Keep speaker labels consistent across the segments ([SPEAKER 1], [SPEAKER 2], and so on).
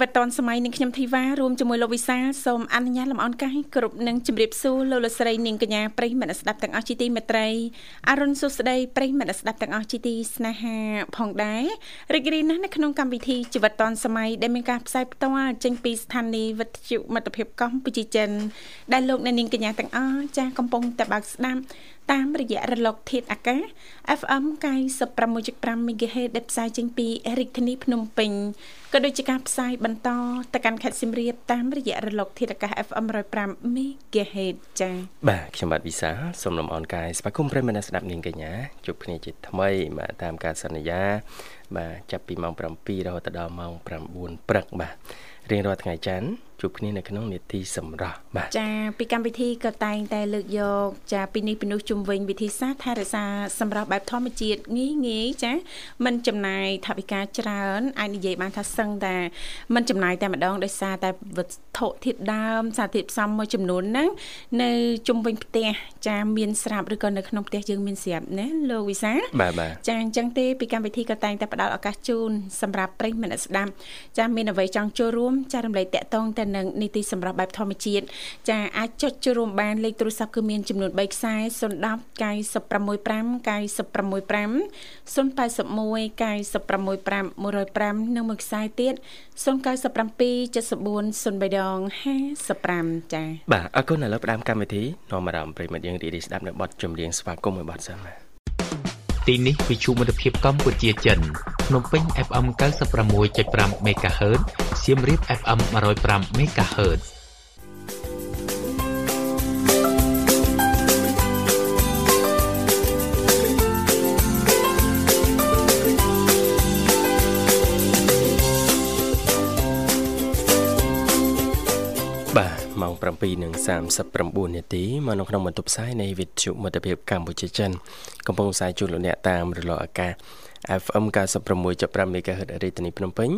[SPEAKER 1] វិធីជីវិតឌွန်សម័យនឹងខ្ញុំធីវ៉ារួមជាមួយលោកវិសាលសូមអនុញ្ញាតលំអរកាយគ្រប់នឹងជម្រាបសួរលោកលោកស្រីនាងកញ្ញាប្រិយមិត្តស្ដាប់ទាំងអស់ជាទីមេត្រីអរុនសុស្ដីប្រិយមិត្តស្ដាប់ទាំងអស់ជាទីស្នេហាផងដែររីករាយណាស់នៅក្នុងកម្មវិធីជីវិតឌွန်សម័យដែលមានការផ្សាយផ្ទាល់ចេញពីស្ថានីយ៍វិទ្យុមិត្តភាពកម្ពុជាចិនដែលលោកអ្នកនាងកញ្ញាទាំងអស់ចាស់កំពុងតែបើកស្ដាប់ តាមរយៈរលកធាតុអាកាស FM 96.5 MHz ដែលផ្សាយចេញពីរាជធានីភ្នំពេញក៏ដូចជាការផ្សាយបន្តទៅកាន់ខេត្តសៀមរាបតាមរយៈរលកធាតុអាកាស FM 105 MHz ចា៎
[SPEAKER 2] បាទខ្ញុំបាទវិសាសូមលំអរកាយស្វាគមន៍ប្រិយមិត្តស្ដាប់នាងកញ្ញាជួបគ្នាជាថ្មីបាទតាមការសន្យាបាទចាប់ពីម៉ោង7រហូតដល់ម៉ោង9ព្រឹកបាទរៀងរាល់ថ្ងៃច័ន្ទ ជួបគ្នានៅក្នុងនេតិសម្រាប់បាទ
[SPEAKER 1] ចាពីកម្មវិធីក៏តែងតែលើកយកចាពីនេះពីនោះជុំវិញវិធីសាស្ត្រថែរក្សាសម្រាប់បែបធម្មជាតិងាយងាយចាมันចំណាយថវិកាច្រើនអាចនិយាយបានថាសឹងតែมันចំណាយតែម្ដងដោយសារតែវត្ថុធាតុដើមសារធាតុផ្សំមួយចំនួនហ្នឹងនៅជុំវិញផ្ទះចាមានស្រាប់ឬក៏នៅក្នុងផ្ទះយើងមានស្រាប់ណាលោកវិសា
[SPEAKER 2] បាទបាទ
[SPEAKER 1] ចាអញ្ចឹងទេពីកម្មវិធីក៏តែងតែផ្ដល់ឱកាសជូនសម្រាប់ប្រិយមិត្តស្ដាប់ចាមានអ្វីចង់ចូលរួមចារំលែកតាក់ទងទៅ នឹងនីតិសម្រាប់បែបធម្មជាតិចាអាចចុចចូលរួមបានលេខទូរស័ព្ទគឺមានចំនួន3ខ្សែ010 965 965 081 965 105និងមួយខ្សែទៀត097 74 03ដង55ចា៎
[SPEAKER 2] បាទអរគុណឥឡូវផ្ដើមកម្មវិធីនាំអារម្មណ៍ប្រិមិត្តយើងរីករាយស្ដាប់នៅបទចម្រៀងស្វាគមន៍មួយបទសិនបាទ
[SPEAKER 3] ទីនេះវិទ្យុមិត្តភាពកម្ពុជាចិនភ្នំពេញ FM 96.5 MHz សៀមរាប FM 105 MHz
[SPEAKER 2] 7:39នាទីមកនៅក្នុងបន្ទប់ផ្សាយនៃវិទ្យុមិត្តភាពកម្ពុជាចិនកំពុងផ្សាយជូនលោកអ្នកតាមរលកអាកាស FM 96.5 MHz រាជធានីភ្នំពេញ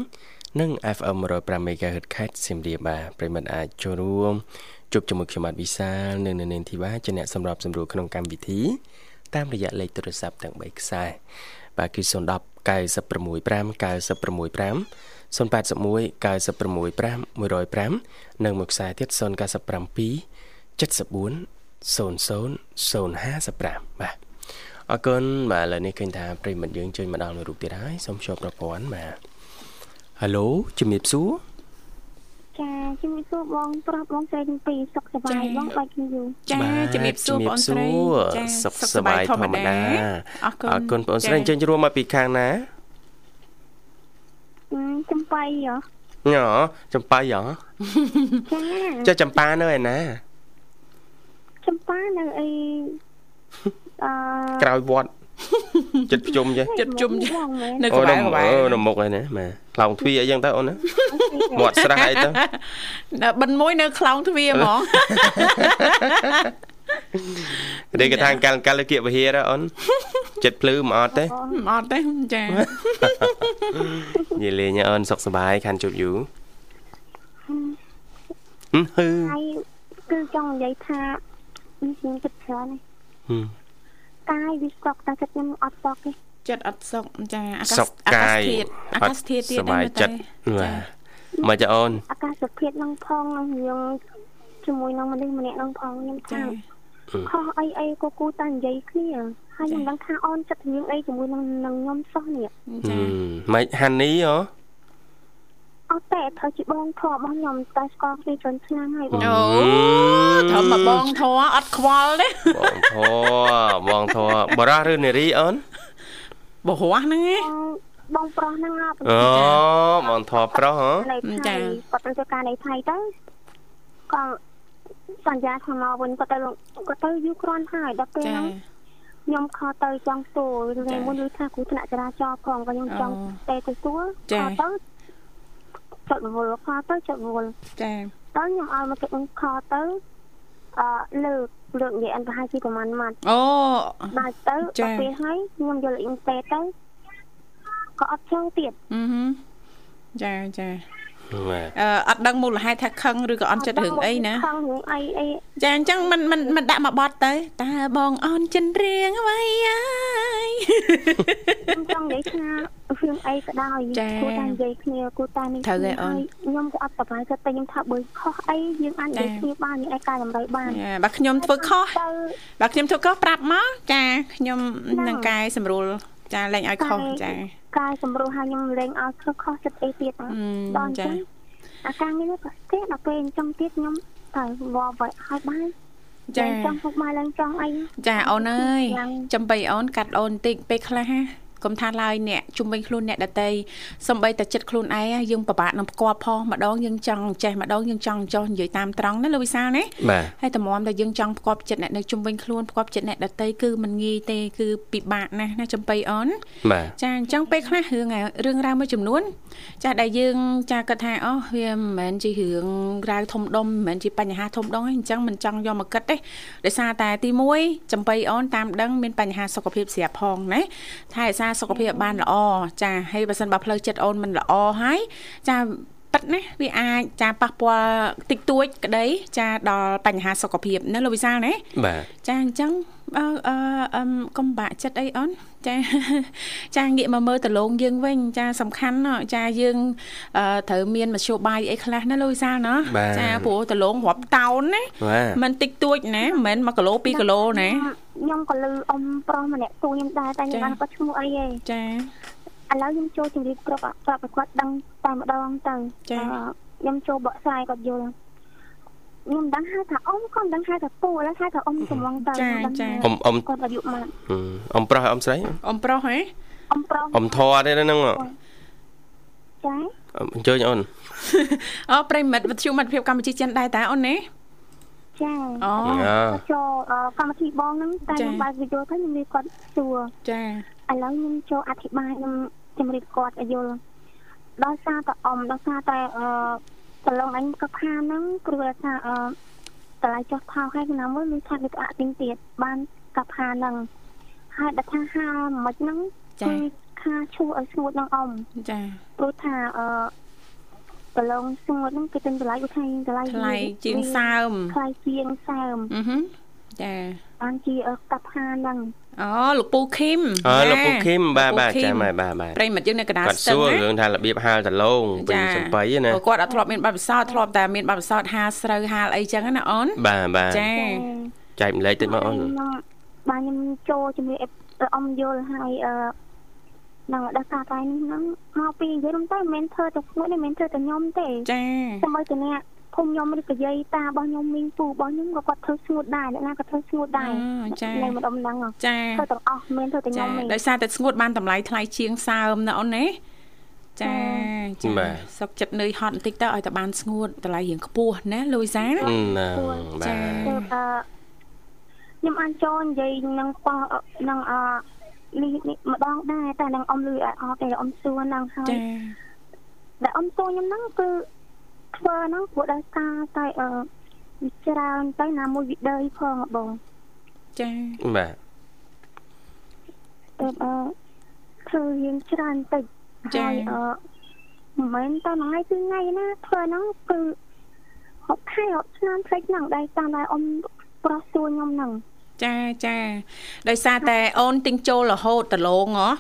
[SPEAKER 2] និង FM 105 MHz ខេត្តសៀមរាបបាទប្រិមត្តអាចចូលរួមជួបជាមួយខ្ញុំបាទវិសាលនិងនៅនាងធីវ៉ាជាអ្នកសម្របសម្រួលក្នុងកម្មវិធី តាមរយៈលេខទូរស័ព្ទទាំង3ខ្សែបាទគឺ010 965 965 081 965 105និងមួយខ្សែទៀត097 74 00 055បាទអរគុណបាទឥឡូវនេះឃើញថាប្រិមិត្តយើងជួយមកដល់មួយរូបទៀតហើយសូមជួបប្រព័ន្ធបាទហៅឡូជំរាបសួរ
[SPEAKER 4] ចាជំរាបសួរបងប្រុសបងស្រីទាំងពីរសុខសប្បាយបងបាច់គ្នាយូរ
[SPEAKER 1] ចាជំរាបសួរបងស្រី
[SPEAKER 2] ចាសុខសប្បាយធម្មតាអរគុណអរគុណបងស្រីអញ្ចឹងរួមមកពីខាងណា
[SPEAKER 4] ចំបៃហ៎
[SPEAKER 2] ញ៉ចំបៃហ៎ចាចំប៉ានៅឯណា
[SPEAKER 4] ចំប៉ានៅអី
[SPEAKER 2] អឺក្រោយវត្តចិត្តភ្ជុំចេះ
[SPEAKER 1] ចិត្តភ្ជុំចេះនៅក្បែរក្បែរ
[SPEAKER 2] អូនៅមុខឯណាម៉ែខ្លោងទ្វាអីចឹងទៅអូនណាមាត់ស្រះអីទៅ
[SPEAKER 1] ដល់បិណ្ឌមួយនៅខ្លោងទ្វាហ្មង
[SPEAKER 2] នេះគេថាកាលកាលគៀកវិហារអូនចិត្តភ្លឺមិនអត់ទេ
[SPEAKER 1] មិនអត់ទេចា
[SPEAKER 2] និយាយលេងអូនសុខសប្បាយខាន់ជប់យូរហឺ
[SPEAKER 4] ហើយគឺចង់និយាយថានេះខ្ញុំគិតច្រើនហឺកាយវាសុខតែចិត្តខ្ញុំអត់សុខទេ
[SPEAKER 1] ចិត្តអត់សុខចាអាកាសអាកាសធាតុអាកាសធាតុទៀត
[SPEAKER 2] ដែរមែនទេចាមកចាអូន
[SPEAKER 4] អាកាសធាតុនឹងផងនឹងយើងជាមួយនឹងមនុស្សម្នាក់នឹងផងខ្ញុំថា ខុសអីអីក៏គូតែនិយាយគ្នាហើយខ្ញុំដឹងថាអូនចិត្តរឿងអីជាមួយនឹងនឹងខ្ញុំសោះនេះ
[SPEAKER 2] ចាមិនហានីហ៎
[SPEAKER 4] អត់តែធ្វើជាបងធေါ်របស់ខ្ញុំតែស្គាល់គ្នាច្រើនឆ្នាំហើយបង
[SPEAKER 1] អូធ្វើមកបងធေါ်អត់ខ្វល់ទេ
[SPEAKER 2] បងធေါ်បងធေါ်បរោះឬនារីអូន
[SPEAKER 1] បរោះហ្នឹងឯង
[SPEAKER 4] បងប្រុសហ្នឹង
[SPEAKER 2] អូបងធေါ်ប្រុសហ៎
[SPEAKER 4] ចាគាត់ទៅធ្វើការនៅថៃទៅក៏ សន្យាថាមកវិញគាត់ទៅគាត់ទៅយូរគ្រាន់ហើយដល់ពេលហ្នឹងខ្ញុំខទៅចង់សួររឿងមុនឬថាគ្រូថ្នាក់ចរាចរណ៍ផងក៏ខ្ញុំចង់តែទៅសួរខទៅចុចវល់ខទៅចុចវល់
[SPEAKER 1] ចា
[SPEAKER 4] តើខ្ញុំឲ្យមកគេខទៅអឺលើកលើកនិយាយអន្តរជាតិប្រហែលម៉ាត់
[SPEAKER 1] អូ
[SPEAKER 4] ដាច់ទៅដល់ពេលហើយខ្ញុំយកអ៊ីនតេទៅក៏អត់ចង់ទៀត
[SPEAKER 1] អឺចាចា អឺអត់ដឹងមូលហេតុថាខឹងឬក៏អន់ចិត្តរឿងអីណា
[SPEAKER 4] ខឹងរឿងអីអី
[SPEAKER 1] ចាអញ្ចឹងមិនមិនមិនដាក់មកបត់ទៅតើបងអន់ចិនរៀងអ្វីអើយ
[SPEAKER 4] ខ្ញុំចង់និយាយថារឿងអីក៏ដោយគួរតែនិយាយគ្នាគួរតែនេះខ្ញុំក៏អត់សប្បាយចិត្តតែខ្ញុំថាបើខុសអីយើងអាចនិយាយគ្នាបានយើងអាចកែតម្រូវបាន
[SPEAKER 1] បើខ្ញុំធ្វើខុសបើខ្ញុំធ្វើខុសប្រាប់មកចាខ្ញុំនឹងកែសម្រួល ចាលែងឲ្យខុសចា
[SPEAKER 4] កាយសម្រួលហើយខ្ញុំលែងឲ្យខុសខុសចិត្តអីទៀតដល់អញ្ចឹងអាការងារនេះក៏ទេដល់ពេលអញ្ចឹងទៀតខ្ញុំទៅវល់វល់ឲ្យបានចាចង់ពុកម៉ែឡើងចង់អី
[SPEAKER 1] ចាអូនអើយចំបីអូនកាត់អូនបន្តិចពេលខ្លះ កុំថាឡើយអ្នកជុំវិញខ្លួនអ្នកដតីសំបីតែចិត្តខ្លួនឯងយើងពិបាកនឹងផ្គាល់ផងម្ដងយើងចង់ចេះម្ដងយើងចង់ចោះនិយាយតាមត្រង់ណាលោកវិសាលណាហើយតម្រាំតែយើងចង់ផ្គាល់ចិត្តអ្នកនៅជុំវិញខ្លួនផ្គាល់ចិត្តអ្នកដតីគឺมันងាយទេគឺពិបាកណាស់ណាចំបៃអូនចាអញ្ចឹងពេលខ្លះរឿងរឿងរ៉ាវមួយចំនួន ចាដែលយើងចាគិតថាអូវាមិនមែនជារឿងរ៉ាវធំដុំមិនមែនជាបញ្ហាធំដុំទេអញ្ចឹងមិនចង់យកមកគិតទេដោយសារតែទី1ចំបៃអូនតាមដឹងមានបញ្ហាសុខភាពស្រាប់ផងណាថែរក្សាសុខភាពបានល្អចាហើយបើសិនបើផ្លូវចិត្តអូនមិនល្អហើយចាប៉ិតណាវាអាចចាប៉ះពាល់តិចតួចក្តីចាដល់បញ្ហាសុខភាពណាលោកវិសាលណា
[SPEAKER 2] បាទ
[SPEAKER 1] ចាអញ្ចឹង អឺអឺកុំបាក់ចិត្តអីអូនចាចាងាកមកមើលដលងយើងវិញចាសំខាន់ចាយើងត្រូវមានមធ្យោបាយអីខ្លះណាលោកវិសាលណាចាព្រោះដលងរាប់តោនណាមិនតិចតួចណាមិនមែន1គីឡូ2គីឡូណា
[SPEAKER 4] ខ្ញុំក៏លឺអ៊ំប្រុសម្នាក់ទូខ្ញុំដែរតែខ្ញុំបានគាត់ឈ្មោះអីទេ
[SPEAKER 1] ចា
[SPEAKER 4] ឥឡូវខ្ញុំចូលជម្រាបគ្រប់ប្រាប់ឲ្យគាត់ដឹងតែម្ដងទៅខ្ញុំចូលបកស្រាយគាត់យល់ ខ្ញុំដឹងហៅថាអ៊ំគាត់ដឹងហៅថាពូឥឡូវហៅថាអ៊ំកំឡុងទៅ
[SPEAKER 1] ចាចា
[SPEAKER 2] អ៊ំអ៊ំ
[SPEAKER 4] គាត់អាយុម៉ាត់
[SPEAKER 2] អ៊ំប្រុសអ៊ំស្រី
[SPEAKER 1] អ៊ំប្រុសហ៎
[SPEAKER 4] អ៊ំប្រុស
[SPEAKER 2] អ៊ំធွာទេហ្នឹង
[SPEAKER 4] ចា
[SPEAKER 2] អញ្ជើញអូន
[SPEAKER 1] អូប្រិមិត្តវិទ្យុមិត្តភាពកម្ពុជាចិនដែរតើអូនណា
[SPEAKER 4] ចាអូចូលកម្មវិធីបងហ្នឹងតែខ្ញុំបើកវីដេអូទៅខ្ញុំនិយាយគាត់សួរ
[SPEAKER 1] ចា
[SPEAKER 4] ឥឡូវខ្ញុំចូលអធិប្បាយខ្ញុំជំរាបគាត់ឲ្យយល់ដល់សារតែអ៊ំដល់សារតែអឺ ប្រឡងអញក៏ផាហ្នឹងព្រោះថាអឺតម្លៃចុះថោកហើយឆ្នាំមួយមានថាវាក្អាក់ទីងទៀតបានកផាហ្នឹងហើយដល់ថាហាមិនហ្នឹង
[SPEAKER 1] ចា
[SPEAKER 4] ខាឈូឲ្យស្ងួតនឹងអ៊ំ
[SPEAKER 1] ចា
[SPEAKER 4] ព្រោះថាអឺប្រឡងស្ងួតហ្នឹងគេទិញតម្លៃឧថៃតម្លៃ
[SPEAKER 1] ថ្លៃជាងសើម
[SPEAKER 4] ថ្លៃជាងសើម
[SPEAKER 1] អឺ ចា
[SPEAKER 4] បានជាកផាហ្នឹង
[SPEAKER 1] អូលោកពូឃីម
[SPEAKER 2] អូលោកពូឃីមបាទបាទចាំបាទបាទ
[SPEAKER 1] ប្រិមិត្តយើងនៅកណ្ដាល
[SPEAKER 2] ស្ទឹងគាត់សួររឿងថារបៀបហាលដលងពេញសំបីណា
[SPEAKER 1] គាត់អត់ធ្លាប់មានបទពិសោធន៍ធ្លាប់តែមានបទពិសោធន៍ហាលស្រូវហាលអីចឹងណាអូន
[SPEAKER 2] បាទបាទ
[SPEAKER 1] ចា
[SPEAKER 2] ចែកម្លែកតិចមកអូន
[SPEAKER 4] បាទខ្ញុំចូលជាមួយអ៊ំយល់ហើយអឺនឹងដល់ការកាយនេះហ្នឹងមកពីនិយាយទៅមិនមែនធ្វើតែស្ងួតទេមិនមែនធ្វើតែខ្ញុំទេ
[SPEAKER 1] ចា
[SPEAKER 4] សូម្បីតែអ្នក ភូមិខ្ញុំឬក៏យាយតារបស់ខ្ញុំមីងពូរបស់ខ្ញុំក៏គាត់ធ្វើស្ងួតដែរអ្នកណាក៏ធ្វើស្ងួតដែរ
[SPEAKER 1] ចា
[SPEAKER 4] នៅម្ដុំហ្នឹង
[SPEAKER 1] ចា
[SPEAKER 4] ធ្វើទាំងអស់មិនធ្វើតែខ្ញុំទេ
[SPEAKER 1] ដោយសារតែស្ងួតបានតម្លៃថ្លៃជាងសើមណាអូនណាចាចាសុកចិត្តនឿយហត់បន្តិចទៅឲ្យតែបានស្ងួតតម្លៃរៀងខ្ពស់ណាលូយសា
[SPEAKER 2] ណា
[SPEAKER 4] ចាខ្ញុំអាចចូលនិយាយនឹងប៉ោះនឹងអនេះម្ដងដែរតែនឹងអ៊ំលឺអត់ទេអ៊ំសួរនឹងហើយចាដែលអ៊ំសួរខ្ញុំហ្នឹងគឺ ធ្វើហ្នឹងព្រោះដោយសារតែអឺច្រើនទៅណាមួយវិដីផងបង
[SPEAKER 1] ចា
[SPEAKER 2] បាទ
[SPEAKER 4] អឺអឺធ្វើរៀងច្រើនតិច
[SPEAKER 1] ចា
[SPEAKER 4] អឺមិនមែនតែមួយថ្ងៃពីរថ្ងៃណាធ្វើហ្នឹងគឺហប់ខែហប់ឆ្នាំផ្លេចហ្នឹងដែរតាមតែអ៊ំប្រុសសួរខ្ញុំហ្នឹង
[SPEAKER 1] ចាចាដោយសារតែអូនទិញចូលរហូតដលងហ៎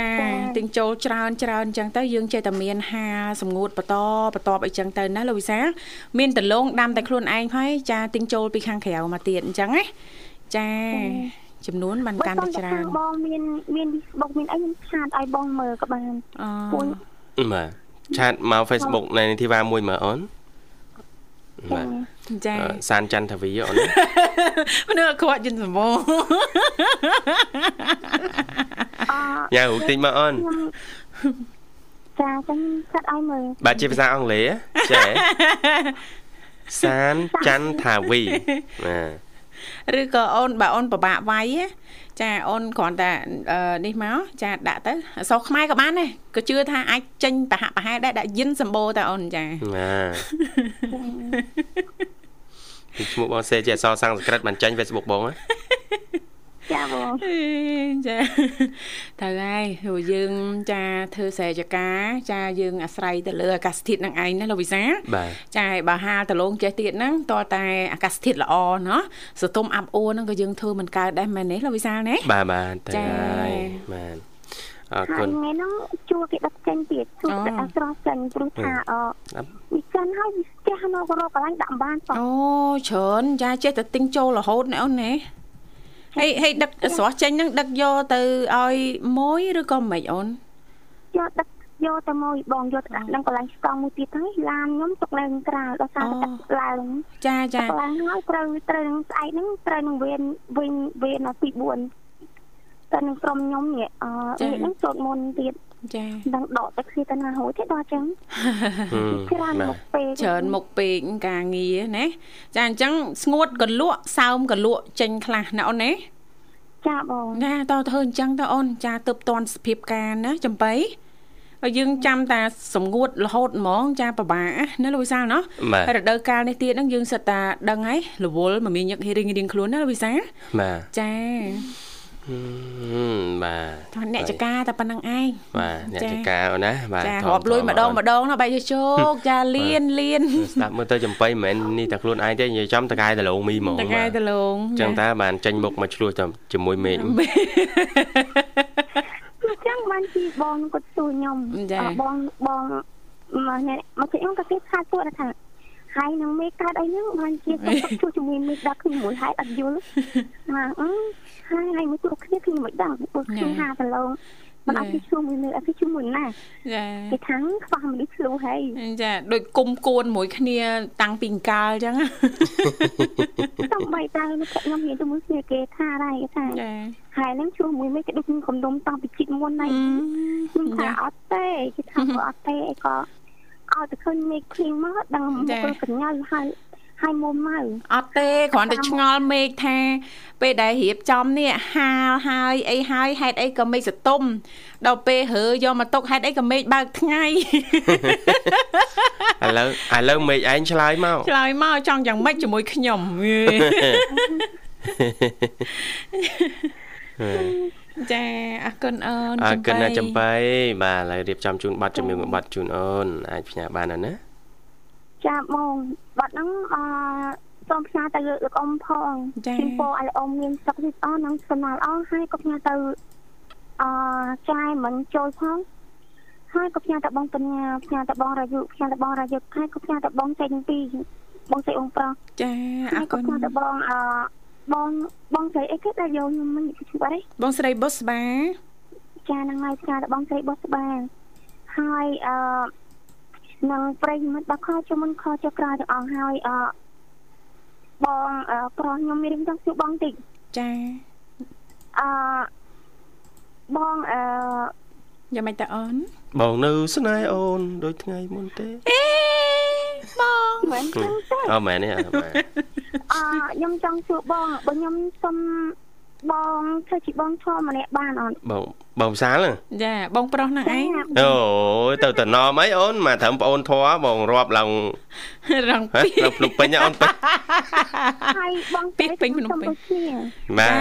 [SPEAKER 1] ចាទិញចូលច្រើនច្រើនអញ្ចឹងទៅយើងចេះតែមានហាសម្ងួតបន្តបន្តអីចឹងទៅណាលោកវិសាមានដលងដាំតែខ្លួនឯងហើយចាទិញចូលពីខាងក្រៅមកទៀតអញ្ចឹងណាចាចំនួនបានកាន់តែច្រើន
[SPEAKER 4] បងមានមាន Facebook មានអីខ្ញុំឆាតឲ្យបងមើលក៏បាន
[SPEAKER 1] អូ
[SPEAKER 2] បាទឆាតមក Facebook នៃនីតិវ៉ាមួយមើលអូន
[SPEAKER 1] បាទ ចា
[SPEAKER 2] សានចន្ទវីអូន
[SPEAKER 1] មនុស្សខ្វាក់យិនសមង
[SPEAKER 2] យ៉ារូបតិចមកអូន
[SPEAKER 4] ចាចឹងកាត់ឲ្យមើល
[SPEAKER 2] បាទជាភាសាអង់គ្លេសចាសានចន្ទថាវីបាទ
[SPEAKER 1] ឬក៏អូនបើអូនពិបាកវាយចាអូនគ្រាន់តែនេះមកចាដាក់ទៅអសរខ្មែរក៏បានដែរក៏ជឿថាអាចចេញប្រហាក់ប្រហែលដែរដាក់យិនសម្បូរតែអូនចា
[SPEAKER 2] ពីឈ្មោះបងសេជាអសរសំស្ក្រឹតបានចេញ Facebook បងណា
[SPEAKER 4] ចាបង
[SPEAKER 1] ចាត្រូវហើយព្រោះយើងចាធ្វើស្រែចកាចាយើងអាស្រ័យទៅលើអាកាសធាតុនឹងឯងណាលោកវិសាចាបើហាលដលងចេះទៀតហ្នឹងតតែអាកាសធាតុល្អណោះសតុំអាប់អួរហ្នឹងក៏យើងធ្វើមិនកើតដែរមែនទេលោកវិសាណា
[SPEAKER 2] បាទបាទចាបាទ
[SPEAKER 4] អរគុណថ្ងៃហ្នឹងជួគេដឹកចេញទៀតជួដឹកអស្រស់ចេញព្រោះថាអវិចិនហើយវាស្ទះនៅរកកន្លែងដាក់បាន
[SPEAKER 1] អូច្រើនចាចេះតែទិញចូលរហូតណាអូនណាហើយហើយដឹកស្រស់ចេញហ្នឹងដឹកយកទៅឲ្យមួយឬក៏មិនអូន
[SPEAKER 4] យកដឹកយកទៅមួយបងយកទៅដាក់នឹងកន្លែងស្តង់មួយទៀតហ្នឹងឡានខ្ញុំទុកនៅក្រៅដល់សារទឹកឡើង
[SPEAKER 1] ចាចា
[SPEAKER 4] ឡើងហើយត្រូវត្រូវនឹងស្អែកហ្នឹងត្រូវនឹងវេនវិញវេនទី4 តែនឹងក្រុមខ្ញុំនេះអឺហ្នឹងសូត្រមុនទៀតចាដឹងដកទឹកស៊ីទៅណាហូចទេដល់ចឹងច្រើនមុខពេក
[SPEAKER 1] ច្រើនមុខពេកការងារណាចាអញ្ចឹងស្ងួតក៏លក់សើមក៏លក់ចេញខ្លះណាអូនណា
[SPEAKER 4] ចាបង
[SPEAKER 1] ណាតើធ្វើអញ្ចឹងតើអូនចាទៅផ្ទាន់សភាពការណាចំបៃហើយយើងចាំតាសំងួតរហូតហ្មងចាប្របាណាលោកវិសាលណោះហើយរដូវកាលនេះទៀតហ្នឹងយើងសិតតាដឹងហើយរវល់មមាញឹករៀងរៀងខ្លួនណាលោកវិសាល
[SPEAKER 2] បាទ
[SPEAKER 1] ចា
[SPEAKER 2] បាទ
[SPEAKER 1] អ្នកចកាតែប៉ុណ្្នឹងឯង
[SPEAKER 2] បាទអ្នកចកាណាបាទ
[SPEAKER 1] ចារាប់លុយម្ដងម្ដងណាបែរជោគចាលៀនលៀន
[SPEAKER 2] ស្ដាប់មើលទៅចំបៃមិនមែននេះតែខ្លួនឯងទេនិយាយចំតកែដលងមីហ្មង
[SPEAKER 1] តកែដលង
[SPEAKER 2] អញ្ចឹងតើបានចេញមុខមកឆ្លោះទៅជាមួយមេឃអ
[SPEAKER 4] ញ្ចឹងបានជីបងគាត់សួរខ្ញុំបងបងមកនេះមកខ្ញុំក៏គេថាសួរថាហើយនឹងមេកើតអីហ្នឹងបានជាសុខជួយជាមួយមេដល់គឺមួយហើយអត់យល់ណាអឺ ហើយហើយមួយគ្រប់គ្នាគឺមិនដឹងពួកខ្ញុំហាប្រឡងមិនអត់ពីឈ្មោះមួយនៅអត់ពីឈ្មោះមួយណាចាគេថាងខ្វះមនុស្សឆ្លូហើយ
[SPEAKER 1] ចាដូចគុំគួនមួយគ្នា តាំងពីអង្កាលអញ្ចឹង
[SPEAKER 4] សំបីតែខ្ញុំមានទៅមួយគ្នាគេថាដែរគេថាចាហើយនឹងឈ្មោះមួយមិនគេដូចខ្ញុំដុំតាំងពីជាតិមុនហ្នឹងខ្ញុំថាអត់ទេគេថាអត់ទេអីក៏ឲ្យតែឃើញមេឃភ្លៀងមកដឹងមុខកញ្ញាហើយ ហើយមុំមក
[SPEAKER 1] អត់ទេគ្រាន់តែឆ្ងល់មេឃថា ពេលដែលរៀបចំនេះហាលហើយអីហើយហេតុអីក៏មេឃសតុំដល់ពេលរើយកមកទុកហេតុអីក៏មេឃបើកថ្ងៃ
[SPEAKER 2] ឥឡូវឥឡូវមេឃឯងឆ្លើយមក
[SPEAKER 1] ឆ្លើយមកចង់យ៉ាងម៉េចជាមួយខ្ញុំចាអរគុណអូន
[SPEAKER 2] អរគុណណាចំបៃបាទឥឡូវរៀបចំជូនប័ណ្ណជំនឿមួយប័ណ្ណជូនអូនអាចផ្ញើបានណា
[SPEAKER 4] ចាបងប័ណ្ណហ្នឹងអឺសូមផ្ញើទៅលោកអ៊ំផងពីពោឲ្យលោកអ៊ំមានសុខភាពល្អនិងសំណាងល្អហើយក៏ផ្ញើទៅអឺចាយមិនចូលផងហើយក៏ផ្ញើទៅបងបញ្ញាផ្ញើទៅបងរាយុផ្ញើទៅបងរាយុហើយក៏ផ្ញើទៅបងចេញពីបងស្រីអ៊ំប្រុស
[SPEAKER 1] ចាអរគុណ
[SPEAKER 4] ផ្ញើទៅបងអឺបងបងស្រីអីគេដែលយកខ្ញុំមិនឈ្មោះអី
[SPEAKER 1] បងស្រីបុស្បា
[SPEAKER 4] ចាហ្នឹងហើយផ្ញើទៅបងស្រីបុស្បាហើយអឺ នឹងប្រិយមិត្តដល់ខជុំមុនខចុះក្រោយទាំងអស់ហើយអបងប្រុសខ្ញុំមានរឿងចង់សួរបងតិច
[SPEAKER 1] ចា
[SPEAKER 4] អឺបងអឺ
[SPEAKER 1] យ៉ាងម៉េចតើអូន
[SPEAKER 2] បងនៅស្នេហ៍អូនដូចថ្ងៃមុនទេ
[SPEAKER 1] អេបង
[SPEAKER 4] មិនទេ
[SPEAKER 2] អូមែនទេអឺ
[SPEAKER 4] ខ្ញុំចង់សួរបងបើខ្ញុំសុំបងធ្វើជាបងឈរម្នាក់បានអត់
[SPEAKER 2] បង បងវិសាល
[SPEAKER 1] ចាបងប្រុសហ្នឹងឯង
[SPEAKER 2] អូយទៅតំណមអីអូនមកត្រឹមប្អូនធွာបងរាប់ឡើង
[SPEAKER 1] រងពី
[SPEAKER 2] នៅភ្នំពេញអូនពេញ
[SPEAKER 4] ហើយបង
[SPEAKER 1] ពីពេញភ្នំពេញ
[SPEAKER 2] បាទ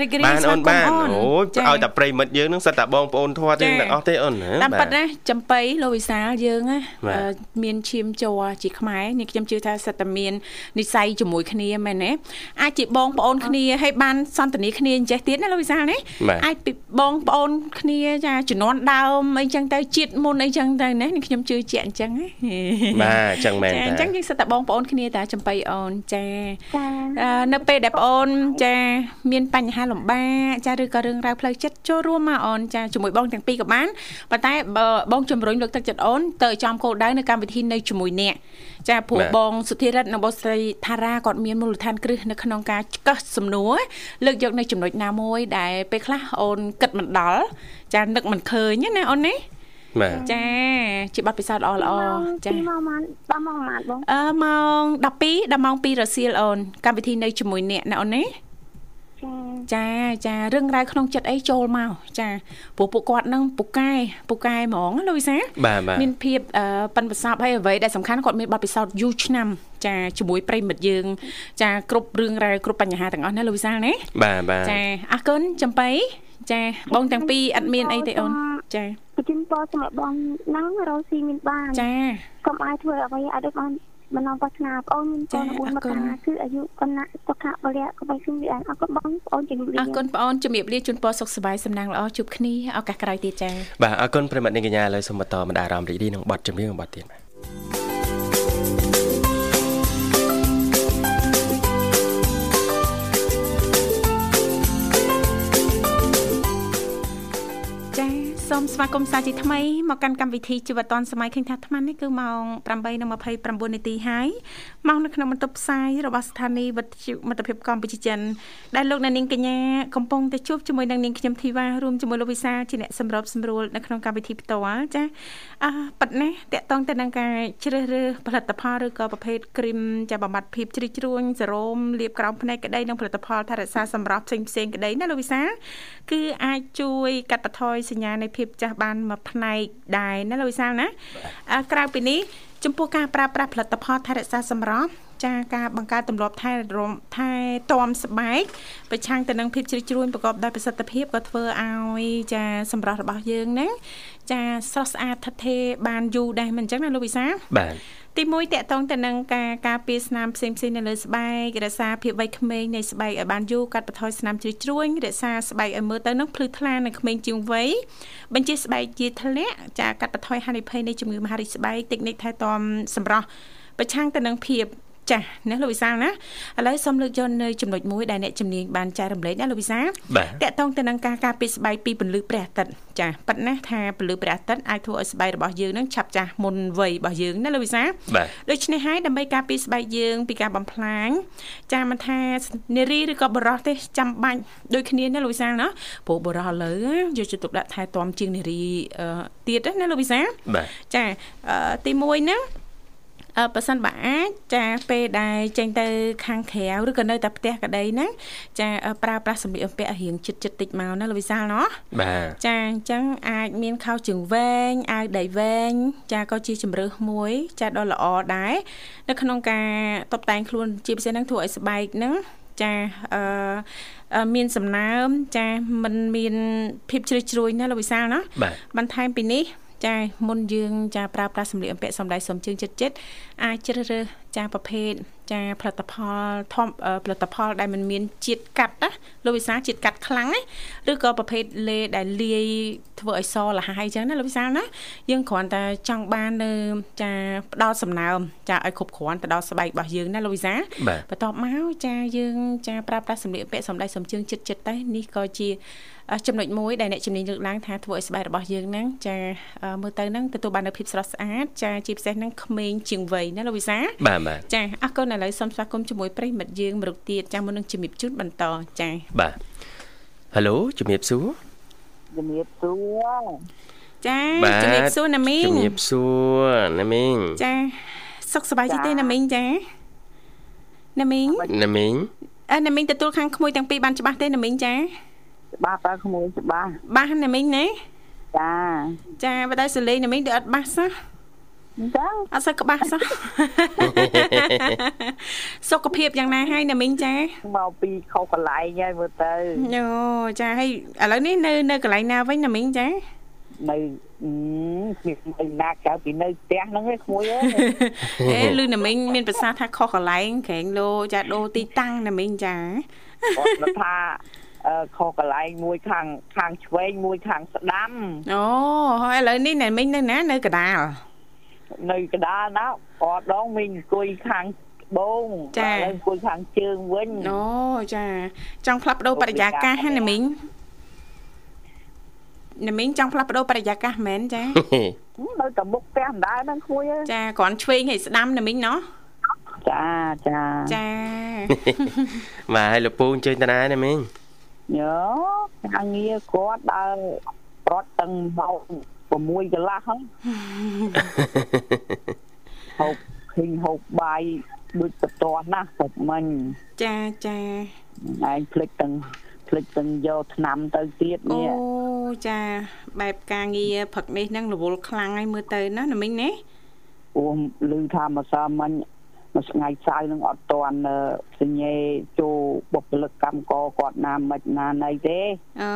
[SPEAKER 1] រីករាយបាន
[SPEAKER 2] អូនបានអូយឲ្យតែប្រិមិត្តយើងនឹងសិតតែបងប្អូនធွာទាំងអស់ទេអូន
[SPEAKER 1] តាមពិតណាចំបៃលោកវិសាលយើងណាមានឈាមជ័រជាខ្មែរនេះខ្ញុំជឿថាសិតតែមាននិស័យជាមួយគ្នាមែនទេអាចជាបងប្អូនគ្នាហើយបានសន្តានាគ្នាអញ្ចេះទៀតណាលោកវិសាលណាអាចពីបងប្អូនគ្នាចាជំនាន់ដើមអីចឹងទៅជាតិមុនអីចឹងទៅណាខ្ញុំជឿជាក់អញ្ចឹង
[SPEAKER 2] បាទអញ្ចឹងមែន
[SPEAKER 1] ចាអញ្ចឹងយើងសិតតែបងប្អូនគ្នាតាចំបៃអូនចានៅពេលដែលបងអូនចាមានបញ្ហាលំបាកចាឬក៏រឿងរ៉ាវផ្លូវចិត្តចូលរួមមកអូនចាជាមួយបងទាំងពីរក៏បានប៉ុន្តែបងជំរុញលើកទឹកចិត្តអូនទៅចំគោលដៅនៅកម្មវិធីនៅជាមួយអ្នកចាព្រោះបងសុធិរិទ្ធនិងបងស្រីថារាគាត់មានមូលដ្ឋានគ្រឹះនៅក្នុងការកឹះសំណួរលើកយកនៅចំណុចណាមួយដែលពេលខ្លះអូនគិតមិនដល់ចានឹកមិនឃើញណាអូនណា
[SPEAKER 2] បាទ
[SPEAKER 1] ចាជាបទពិសោធន៍ល្អល្អចា
[SPEAKER 4] ពីមកមកដល់មកមកបង
[SPEAKER 1] អឺម៉ោង12ដល់ម៉ោង2រសៀលអូនកម្មវិធីនៅជាមួយអ្នកណាអូនណា
[SPEAKER 4] ចា
[SPEAKER 1] ចាចារឿងរ៉ាវក្នុងចិត្តអីចូលមកចាព្រោះពួកគាត់នឹងពូកែពូកែហ្មងលូវីសា
[SPEAKER 2] បាទបាទ
[SPEAKER 1] មានភាពអឺប៉ិនប្រសពហើយអ្វីដែលសំខាន់គាត់មានបទពិសោធន៍យូរឆ្នាំចាជាមួយប្រិមិត្តយើង ចាគ្រប់រឿងរ៉ាវគ្រប់បញ្ហាទាំងអស់ណាលូវីសាណា
[SPEAKER 2] បាទបាទ
[SPEAKER 1] ចាអរគុណចំបៃ ចាបងទាំងពីរអត់មានអីទេអូនចា
[SPEAKER 4] ប្រជិនពរសម្រាប់បងហ្នឹងរស់ស៊ីមានបាន
[SPEAKER 1] ចា
[SPEAKER 4] កុំឲ្យធ្វើអ្វីឲ្យដូចបានមិននាំប្រាថ្នាបងមាន
[SPEAKER 1] ចា
[SPEAKER 4] បង
[SPEAKER 1] អរ
[SPEAKER 4] 9មក
[SPEAKER 1] គុណ
[SPEAKER 4] កាគឺអាយុកណ្ណាសុខៈបរិយក៏បីខ្ញុំវាអរគុណបងបងជំរាប
[SPEAKER 1] អរគុណបងអូនជំរាបលាជូនពរសុខសប្បាយសំណាងល្អជួបគ្នាឱកាសក្រោយទៀតចា
[SPEAKER 2] បាទអរគុណប្រិមត្តនាងកញ្ញាឥឡូវសូមបន្តមកដល់អារម្មណ៍រីករាយនឹងបទចម្រៀងបទទៀតបាទ
[SPEAKER 1] មស្វាគមន៍សាជាថ្មីមកកាន់កម្មវិធីជីវិតឌွန်សម័យឃើញថាអាត្មានេះគឺម៉ោង8:29នាទីហើយមកនៅក្នុងបន្ទប់ផ្សាយរបស់ស្ថានីយ៍វិទ្យុមិត្តភាពកម្ពុជាចិនដែលលោកអ្នកនាងកញ្ញាកំពុងតែជួបជាមួយនឹងនាងខ្ញុំធីវ៉ារួមជាមួយលោកវិសាលជាអ្នកសម្របសម្រួលនៅក្នុងកម្មវិធីផ្ទាល់ចាអឺប៉ិតណាស់តកតងទៅនឹងការជ្រើសរើសផលិតផលឬក៏ប្រភេទគ្រីមចាបំបត្តិភាពជ្រីជ្រួញសេរ៉ូមលាបក្រោមភ្នែកក្តីនិងផលិតផលថែរក្សាសម្រស់ផ្សេងផ្សេងៗក្តីណាលោកវិសាលគឺអាចជួយកាត់បន្ថយសញ្ញានៃភាពចាស់បានមួយផ្នែកដែរណាលោកវិសាលណាអឺក្រៅពីនេះចំពោះការប្រើប្រាស់ផលិតផលថែរក្សាសម្រស់ចាការបង្កើតទម្លាប់ថែរំថែទាំស្បែកប្រឆាំងទៅនឹងភាពជ្រីជ្រួញប្រកបដោយប្រសិទ្ធភាពក៏ធ្វើឲ្យចាសម្រស់របស់យើងហ្នឹងចាស្រស់ស្អាតថិតថេរបានយូរដែរមិនអញ្ចឹងណាលោកវិសាល
[SPEAKER 2] បាទ
[SPEAKER 1] ទីមួយតកតងទៅនឹងការការពារស្នាមផ្សេងផ្សេងៗនៅលើស្បែករក្សាភាពវ័យក្មេងនៃស្បែកឲ្យបានយូរកាត់បន្ថយស្នាមជ្រីជ្រួញរក្សាស្បែកឲ្យមើលទៅនឹងភ្លឺថ្លានិងក្មេងជាងវ័យបញ្ជាស្បែកជាធ្លាក់ចាកាត់បន្ថយហានិភ័យនៃជំងឺមហារីកស្បែកតិចនិកថែទាំសម្រស់ប្រឆាំងទៅនឹងភាព ចាស់ណាលោកវិសាលណាឥឡូវសូមលើកយកនៅចំណុចមួយដែលអ្នកជំនាញបានចែករំលែកណាលោកវិសាល
[SPEAKER 2] បាទ
[SPEAKER 1] តកតងទៅនឹងការការពារស្បែកពីពន្លឺព្រះអាទិត្យចាប៉ិតណាស់ថាពន្លឺព្រះអាទិត្យអាចធ្វើឲ្យស្បែករបស់យើងនឹងឆាប់ចាស់មុនវ័យរបស់យើងណាលោកវិសា
[SPEAKER 2] បាទ
[SPEAKER 1] ដូច្នេះហើយដើម្បីការពារស្បែកយើងពីការបំផ្លាញចាមិនថានារីឬក៏បុរសទេចាំបាច់ដូចគ្នាណាលោកវិសាលណាព្រោះបុរសឥឡូវយកចិត្តទុកដាក់ថែទាំជាងនារីអឺទៀតណាលោកវិសាល
[SPEAKER 2] បាទ
[SPEAKER 1] ចាអឺទី1ហ្នឹងអឺ ប៉ះសិនបើអាចចាពេលដែលចេញទៅខាងក្រៅឬក៏នៅតែផ្ទះក្តីហ្នឹងចាអឺប្រើប្រាស់សម្លៀកបំពាក់ឲ្យរៀងជិតជិតតិចមកណាលោកវិសាលណោះ
[SPEAKER 2] បាទ
[SPEAKER 1] ចាអញ្ចឹងអាចមានខោជើងវែងអាវដៃវែងចាក៏ជាជំរើសមួយ ចាដ៏ល្អដែរនៅក្នុងការតបតែងខ្លួនជាពិសេសហ្នឹងធ្វើឲ្យស្បែកហ្នឹងចាអឺអឺមានសំណើមចាมันមានភាពជ្រៅជ្រួយណាលោកវិសាលណា
[SPEAKER 2] បាទ
[SPEAKER 1] បន្ថែមពីនេះ ចាមុនយើងចាប្រើប្រាស់សម្លៀកបំពាក់សំដៅសំជើងចិត្តចិត្តអាចជ្រើសរើស ចាប្រភេទចាផលិតផលធម្មអឺផលិតផលដែលมันមានជាតិកាត់ណាលោកវិសាលជាតិកាត់ខ្លាំងណាឬក៏ប្រភេទលេដែលលាយធ្វើឲ្យសលហើយអញ្ចឹងណាលោកវិសាលណាយើងគ្រាន់តែចង់បាននៅចាផ្ដោតសំណើមចាឲ្យគ្រប់គ្រាន់ទៅដល់ស្បែករបស់យើងណាលោកវិសាល
[SPEAKER 2] បាទ
[SPEAKER 1] បន្ទាប់មកចាយើងចាប្រើប្រាស់សម្លៀកបំពាក់សំដៅសំជើងចិត្តចិត្តទៅនេះក៏ជាអឺចំណុចមួយដែលអ្នកជំនាញលើកឡើងថាធ្វើឲ្យស្បែករបស់យើងហ្នឹងចាអឺមើលទៅហ្នឹងទទួលបាននូវភាពស្រស់ស្អាតចាជាពិសេសហ្នឹងក្មេងជាងវ័យណាលោកវិសា
[SPEAKER 2] បាទបាទ
[SPEAKER 1] ចាអរគុណឥឡូវសូមស្វាគមន៍ជាមួយប្រិយមិត្តយើងមរុកទៀតចាមុននឹងជំរាបជូនបន្តចា
[SPEAKER 2] បាទហេឡូជំរាបសួរ
[SPEAKER 5] ជំរាបសួរ
[SPEAKER 1] ចា
[SPEAKER 2] បាទ
[SPEAKER 1] ជំរាបសួរណាមីង
[SPEAKER 2] ជំរាបសួរណាមីង
[SPEAKER 1] ចាសុខសប្បាយជីទេណាមីងចាណាមីង
[SPEAKER 2] ណាមីង
[SPEAKER 1] អឺណាមីងទទួលខាងក្មួយទាំងពីរបានច្បាស់ទេណាមីងចា
[SPEAKER 5] ច្បាស់តើក្មួយច្បាស់
[SPEAKER 1] បាសណាមីងណា
[SPEAKER 5] ចា
[SPEAKER 1] ចាបើតែសលេងណាមីងដូចអត់បាសសោះ
[SPEAKER 5] អញ្ចឹង
[SPEAKER 1] អត់សូវក្បាស់សោះសុខភាពយ៉ាងណាហើយណាមីងចា
[SPEAKER 5] មកពីខុសកន្លែងហើយមើលទៅ
[SPEAKER 1] អូចាហើយឥឡូវនេះនៅនៅកន្លែងណាវិញណាមីងចា
[SPEAKER 5] នៅអឺគ្មានណាក្រៅពីនៅផ្ទះហ្នឹងឯងក្មួយអើយ
[SPEAKER 1] អេលឺណាមីងមានប្រសាសន៍ថាខុសកន្លែងក្រែងលោចាដូរទីតាំងណាមីងចា
[SPEAKER 5] គាត់មកថាអឺខុសកន្លែងមួយខាងខាងឆ្វេងមួយខាងស្ដាំ
[SPEAKER 1] អូហើយឥឡូវនេះណាមីងនៅណានៅកដាល
[SPEAKER 5] នៅកណ្ដាលណាគាត់ដងមីងអង្គុយខាងត្បូង
[SPEAKER 1] ចា
[SPEAKER 5] ឥឡូវអង្គុយខាងជើងវិញ
[SPEAKER 1] អូចាចង់ផ្លាស់ប្ដូរបរិយាកាសហ្នឹងណាមីងណាមីងចង់ផ្លាស់ប្ដូរបរិយាកាសមែនចា
[SPEAKER 5] នៅតែមុខផ្ទះម្ដងហ្នឹងក្មួយអើយ
[SPEAKER 1] ចាគ្រាន់ឆ្វេងឲ្យស្ដាំណាមីងណោះ
[SPEAKER 5] ចាចា
[SPEAKER 1] ចា
[SPEAKER 2] បាទហើយលោកពូអញ្ជើញតាណាណាមីង
[SPEAKER 5] ញ៉ូខាងងារគាត់ដើរប្រត់ទាំងម៉ោង 6កន្លះហ្នឹងហូបឃើញហូបបាយដូចបតន់ណាពុកមិញ
[SPEAKER 1] ចាចា
[SPEAKER 5] ឯងភ្លេចទាំងភ្លេចទាំងយកឆ្នាំទៅទៀត
[SPEAKER 1] អូ
[SPEAKER 5] នេះ
[SPEAKER 1] ចាបែបការងារផឹកនេះហ្នឹងរវល់ខ្លាំងហើយមើលទៅណាណាមីងណា
[SPEAKER 5] អូឮថាម្សិលមិញ មួយថ្ងៃសៅរ៍នឹងអត់តាន់សញ្ញេចូលបុគ្គលិកកម្មករគាត់ណាមិនណាណីទេ
[SPEAKER 1] អូ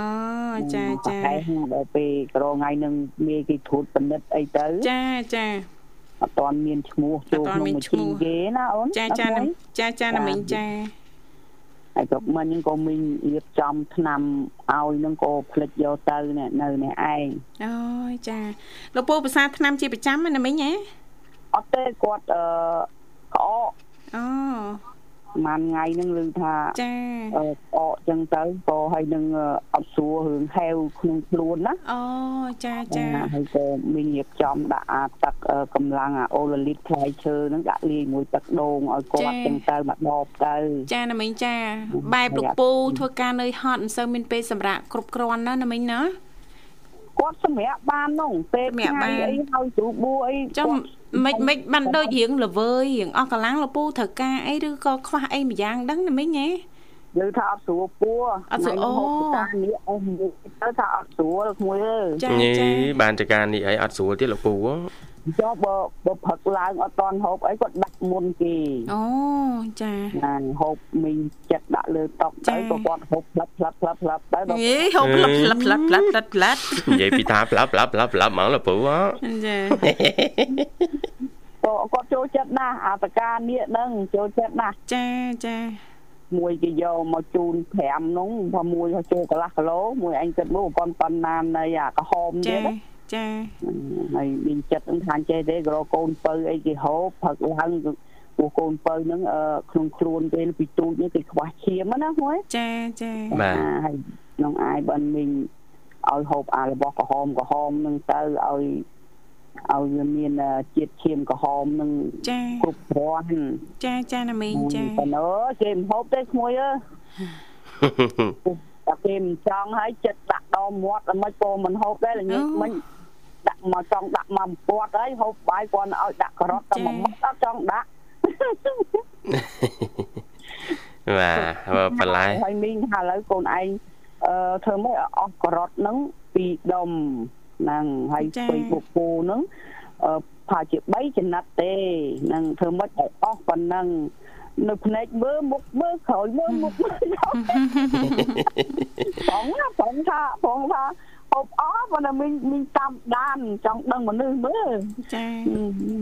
[SPEAKER 1] ចាចា
[SPEAKER 5] តែដល់ពេលក្រថ្ងៃនឹងមានគេធូតពិនិត្យអីទៅ
[SPEAKER 1] ចាចា
[SPEAKER 5] អត់តាន់មានឈ្មោះចូល
[SPEAKER 1] អត់ទាន់
[SPEAKER 5] ក្នុង
[SPEAKER 1] មាន
[SPEAKER 5] មួយ
[SPEAKER 1] ឈ្មោះ
[SPEAKER 5] ជីគេណាអូន
[SPEAKER 1] ចាចាណាចាចាណាមីងចា
[SPEAKER 5] ហើយក៏មិញហ្នឹងក៏មីងរៀបចំឆ្នាំឲ្យហ្នឹងក៏ផ្លិចយកទៅនេះនៅនេះឯង
[SPEAKER 1] អូយចាលោកពូភាសាឆ្នាំជាប្រចាំណាមីងហ៎
[SPEAKER 5] អត់ទេគាត់អឺ ក្អក
[SPEAKER 1] អូ
[SPEAKER 5] ប្រហែលថ្ងៃហ្នឹងឮថា
[SPEAKER 1] ចា
[SPEAKER 5] អឺក្អកចឹងទៅក៏ហើយនឹងអត់ស្រួលរឿងហេវក្នុងខ្លួនណា
[SPEAKER 1] អូចាចា
[SPEAKER 5] ហើយក៏មានរៀបចំដាក់អាទឹកអឺកម្លាំងអាអូឡូលីតផ្លែឈើហ្នឹងដាក់លាយមួយទឹកដូងឲ្យគាត់ចឹងទៅមកដបទៅ
[SPEAKER 1] ចាណាមីងចា បែបលោកពូធ្វើការនៅហត់មិនសូវមានពេលសម្រាប់គ្រប់គ្រាន់ណាណាមីងណា
[SPEAKER 5] គាត់សម្រាប់បានហ្នឹងពេល
[SPEAKER 1] សម្រាប់បាន
[SPEAKER 5] ថ្ងៃអីហើយជ្រូកបួអី
[SPEAKER 1] ចុះ
[SPEAKER 5] គាត់
[SPEAKER 1] មិនមិនបានដូចរៀងល្វើយរៀងអស់កម្លាំងលោកពូត្រូវការអីឬក៏ខ្វះអីម្យ៉ាងដឹងណាមីងហ៎
[SPEAKER 5] យល់ថាអត់ស្រួលពោះ
[SPEAKER 1] អត់ស្រួលអូ
[SPEAKER 5] ការនេះអស់និយាយទៅថាអត់ស្រួលក្មួយអើយ
[SPEAKER 1] ចា
[SPEAKER 2] ញី
[SPEAKER 1] ចា
[SPEAKER 2] បានចការនេះអីអត់ស្រួលទៀតលោកពូហ៎
[SPEAKER 5] ចុះបើបើផឹកឡើងអត់តន់ហូបអីគាត់ដាក់មុនគេ
[SPEAKER 1] អូចា
[SPEAKER 5] ណាហូបមីងចិត្តដាក់លើតុទៅក៏គាត់ហូបផ្លាប់ផ្លាប់ផ្លាប់ផ្លាប់ទៅ
[SPEAKER 1] ហីហូបផ្លាប់ផ្លាប់ផ្លាប់ផ្លាប់ផ្លាប់
[SPEAKER 2] និយាយពីថាផ្លាប់ផ្លាប់ផ្លាប់ផ្លាប់ហ្មងលោកពូហ៎
[SPEAKER 1] ចា
[SPEAKER 5] គាត់ចូលចិត្តណាស់អាតកានេះនឹងចូលចិត្តណាស់
[SPEAKER 1] ចាចា
[SPEAKER 5] មួយគេយកមកជូន5នោះមួយចូលកន្លះគីឡូមួយអញគិតមើលប៉ុនប៉ុណ្ណានៃអាក្រហមទៀតណា
[SPEAKER 1] ចា
[SPEAKER 5] ហើយមានចិត្តហ្នឹងថាចេះទេក៏កូនពៅអីគេហូបផឹកឡើងពួកកូនពៅហ្នឹងអឺក្នុងខ្លួនគេពីទូចនេះគេខ្វះឈាមណាហួយ
[SPEAKER 1] ចាចា
[SPEAKER 2] បាទ
[SPEAKER 5] ហើយក្នុងអាយបានមីងឲ្យហូបអារបស់ក្រហមក្រហមហ្នឹងទៅឲ្យឲ្យវាមានជាតិឈាមក្រហមហ្នឹង
[SPEAKER 1] ចា
[SPEAKER 5] គ្រប់គ្រាន់
[SPEAKER 1] ចាចាណាមីងចា
[SPEAKER 5] ប៉ុន្តែអើយគេមិនហូបទេក្មួយអើយតែគេមិនចង់ឲ្យចិត្តដាក់ដមមាត់តែមិនក៏មិនហូបដែរល្ងាចមិញ ដាក់មកចង់ដាក់មកពាត់ហើយហូបបាយគាត់ឲ្យដាក់ការ៉ុតតែមួយមុខអត់ចង់ដាក់
[SPEAKER 2] បាទបើបន្លែ
[SPEAKER 5] ហើយមីងថាឥឡូវកូនឯងអឺធ្វើម៉េចឲ្យអស់ការ៉ុតហ្នឹងពីរដុំហ្នឹងហើយស្ពៃបុកគោហ្នឹងអឺផាជា3ចំណិតទេហ្នឹងធ្វើម៉េចឲ្យអស់ប៉ុណ្ណឹងនៅភ្នែកមើលមុខមើលក្រោយមើលមុខមើលបងណាបងថាបងថា ហូបអស់ប៉ុន្តែមីងមីងតាមដានចង់ដឹងមនុស្សមើល
[SPEAKER 1] ចា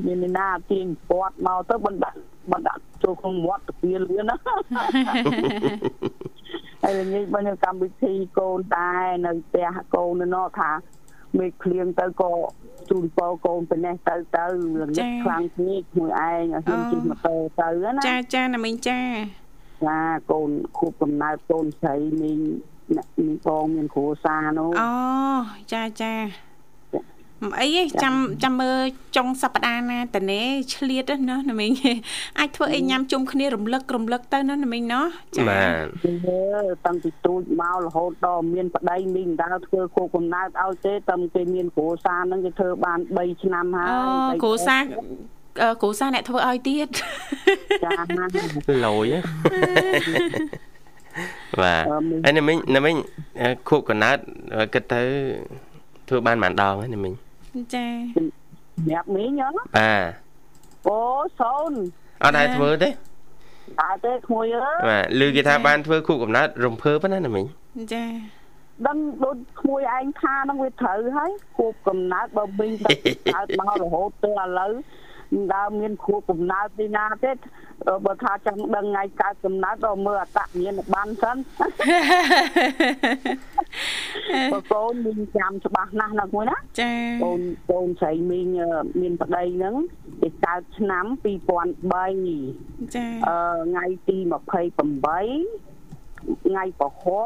[SPEAKER 5] មាននរណាទាញពាត់មកទៅបណ្ដាក់បណ្ដាក់ចូលក្នុងមាត់ទៅពៀលឿនណាហើយល្ងាចបើនៅកម្មវិធីកូនដែរនៅផ្ទះកូននៅនោះថាមេឃភ្លៀងទៅក៏ជូនពរកូនទៅនេះទៅទៅល្ងាចខ្លាំងពេកមួយឯងឲ្យហ៊ានជិះម៉ូតូទៅណា
[SPEAKER 1] ចាចាណាមីងចា
[SPEAKER 5] ចាកូនខួបកំណើតកូនស្រីមីង អ្នកមីងបងមានគ្រួសារនោះ
[SPEAKER 1] អូចាចាមិនអីទេចាំចាំមើលចុងសប្តាហ៍ណាតនេឆ្លៀតណាណាមីងអាចធ្វើអីញ៉ាំជុំគ្នារំលឹករំលឹកទៅណាណាមីងណោះចា
[SPEAKER 2] បាទ
[SPEAKER 5] យើតាំងពីទូចមករហូតដល់មានប្តីមីងមិនដាល់ធ្វើខួបកំណើតឲ្យទេតាំងគេមានគ្រួសារហ្នឹងគេធ្វើបាន3ឆ្នាំហើយ
[SPEAKER 1] អូគ្រូសាអឺគ្រូសាអ្នកធ្វើឲ្យទៀត
[SPEAKER 5] ចាណា
[SPEAKER 2] លយហ៎ បាទ
[SPEAKER 5] អឺមីង
[SPEAKER 2] ហើយណាមិញណាមិញអឺខួបកណើតគិតទៅធ្វើបានប៉ុន្មានដងហើយណាមិញ
[SPEAKER 1] ចា
[SPEAKER 5] សម្រាប់មីងហ៎
[SPEAKER 2] បាទ
[SPEAKER 5] អូសូន
[SPEAKER 2] អត់ដែរធ្វើទេ
[SPEAKER 5] តែទេក្មួយអើយ
[SPEAKER 2] បាទឮគេថាបានធ្វើខួបកំណើតរំភើបណាណាមិញ
[SPEAKER 1] ចា
[SPEAKER 5] ដឹងដូចក្មួយឯងថាហ្នឹងវាត្រូវហើយខួបកំណើតបើមីងទៅកើតមករហូតទៅឥឡូវមិន ដើមមានខួបកំណើតទីណាទេបើថាចង់ដឹងថ្ងៃកើតកំណើតដល់មើលអត្តមានបានសិនបើកូនមីងចាំច្បាស់ណាស់ណាមួយណា
[SPEAKER 1] ចា
[SPEAKER 5] កូនកូនស្រីមីងអឺមានប្តីហ្នឹងគេកើតឆ្នាំ2003
[SPEAKER 1] ចា
[SPEAKER 5] អឺថ្ងៃទី28ថ្ងៃពហុ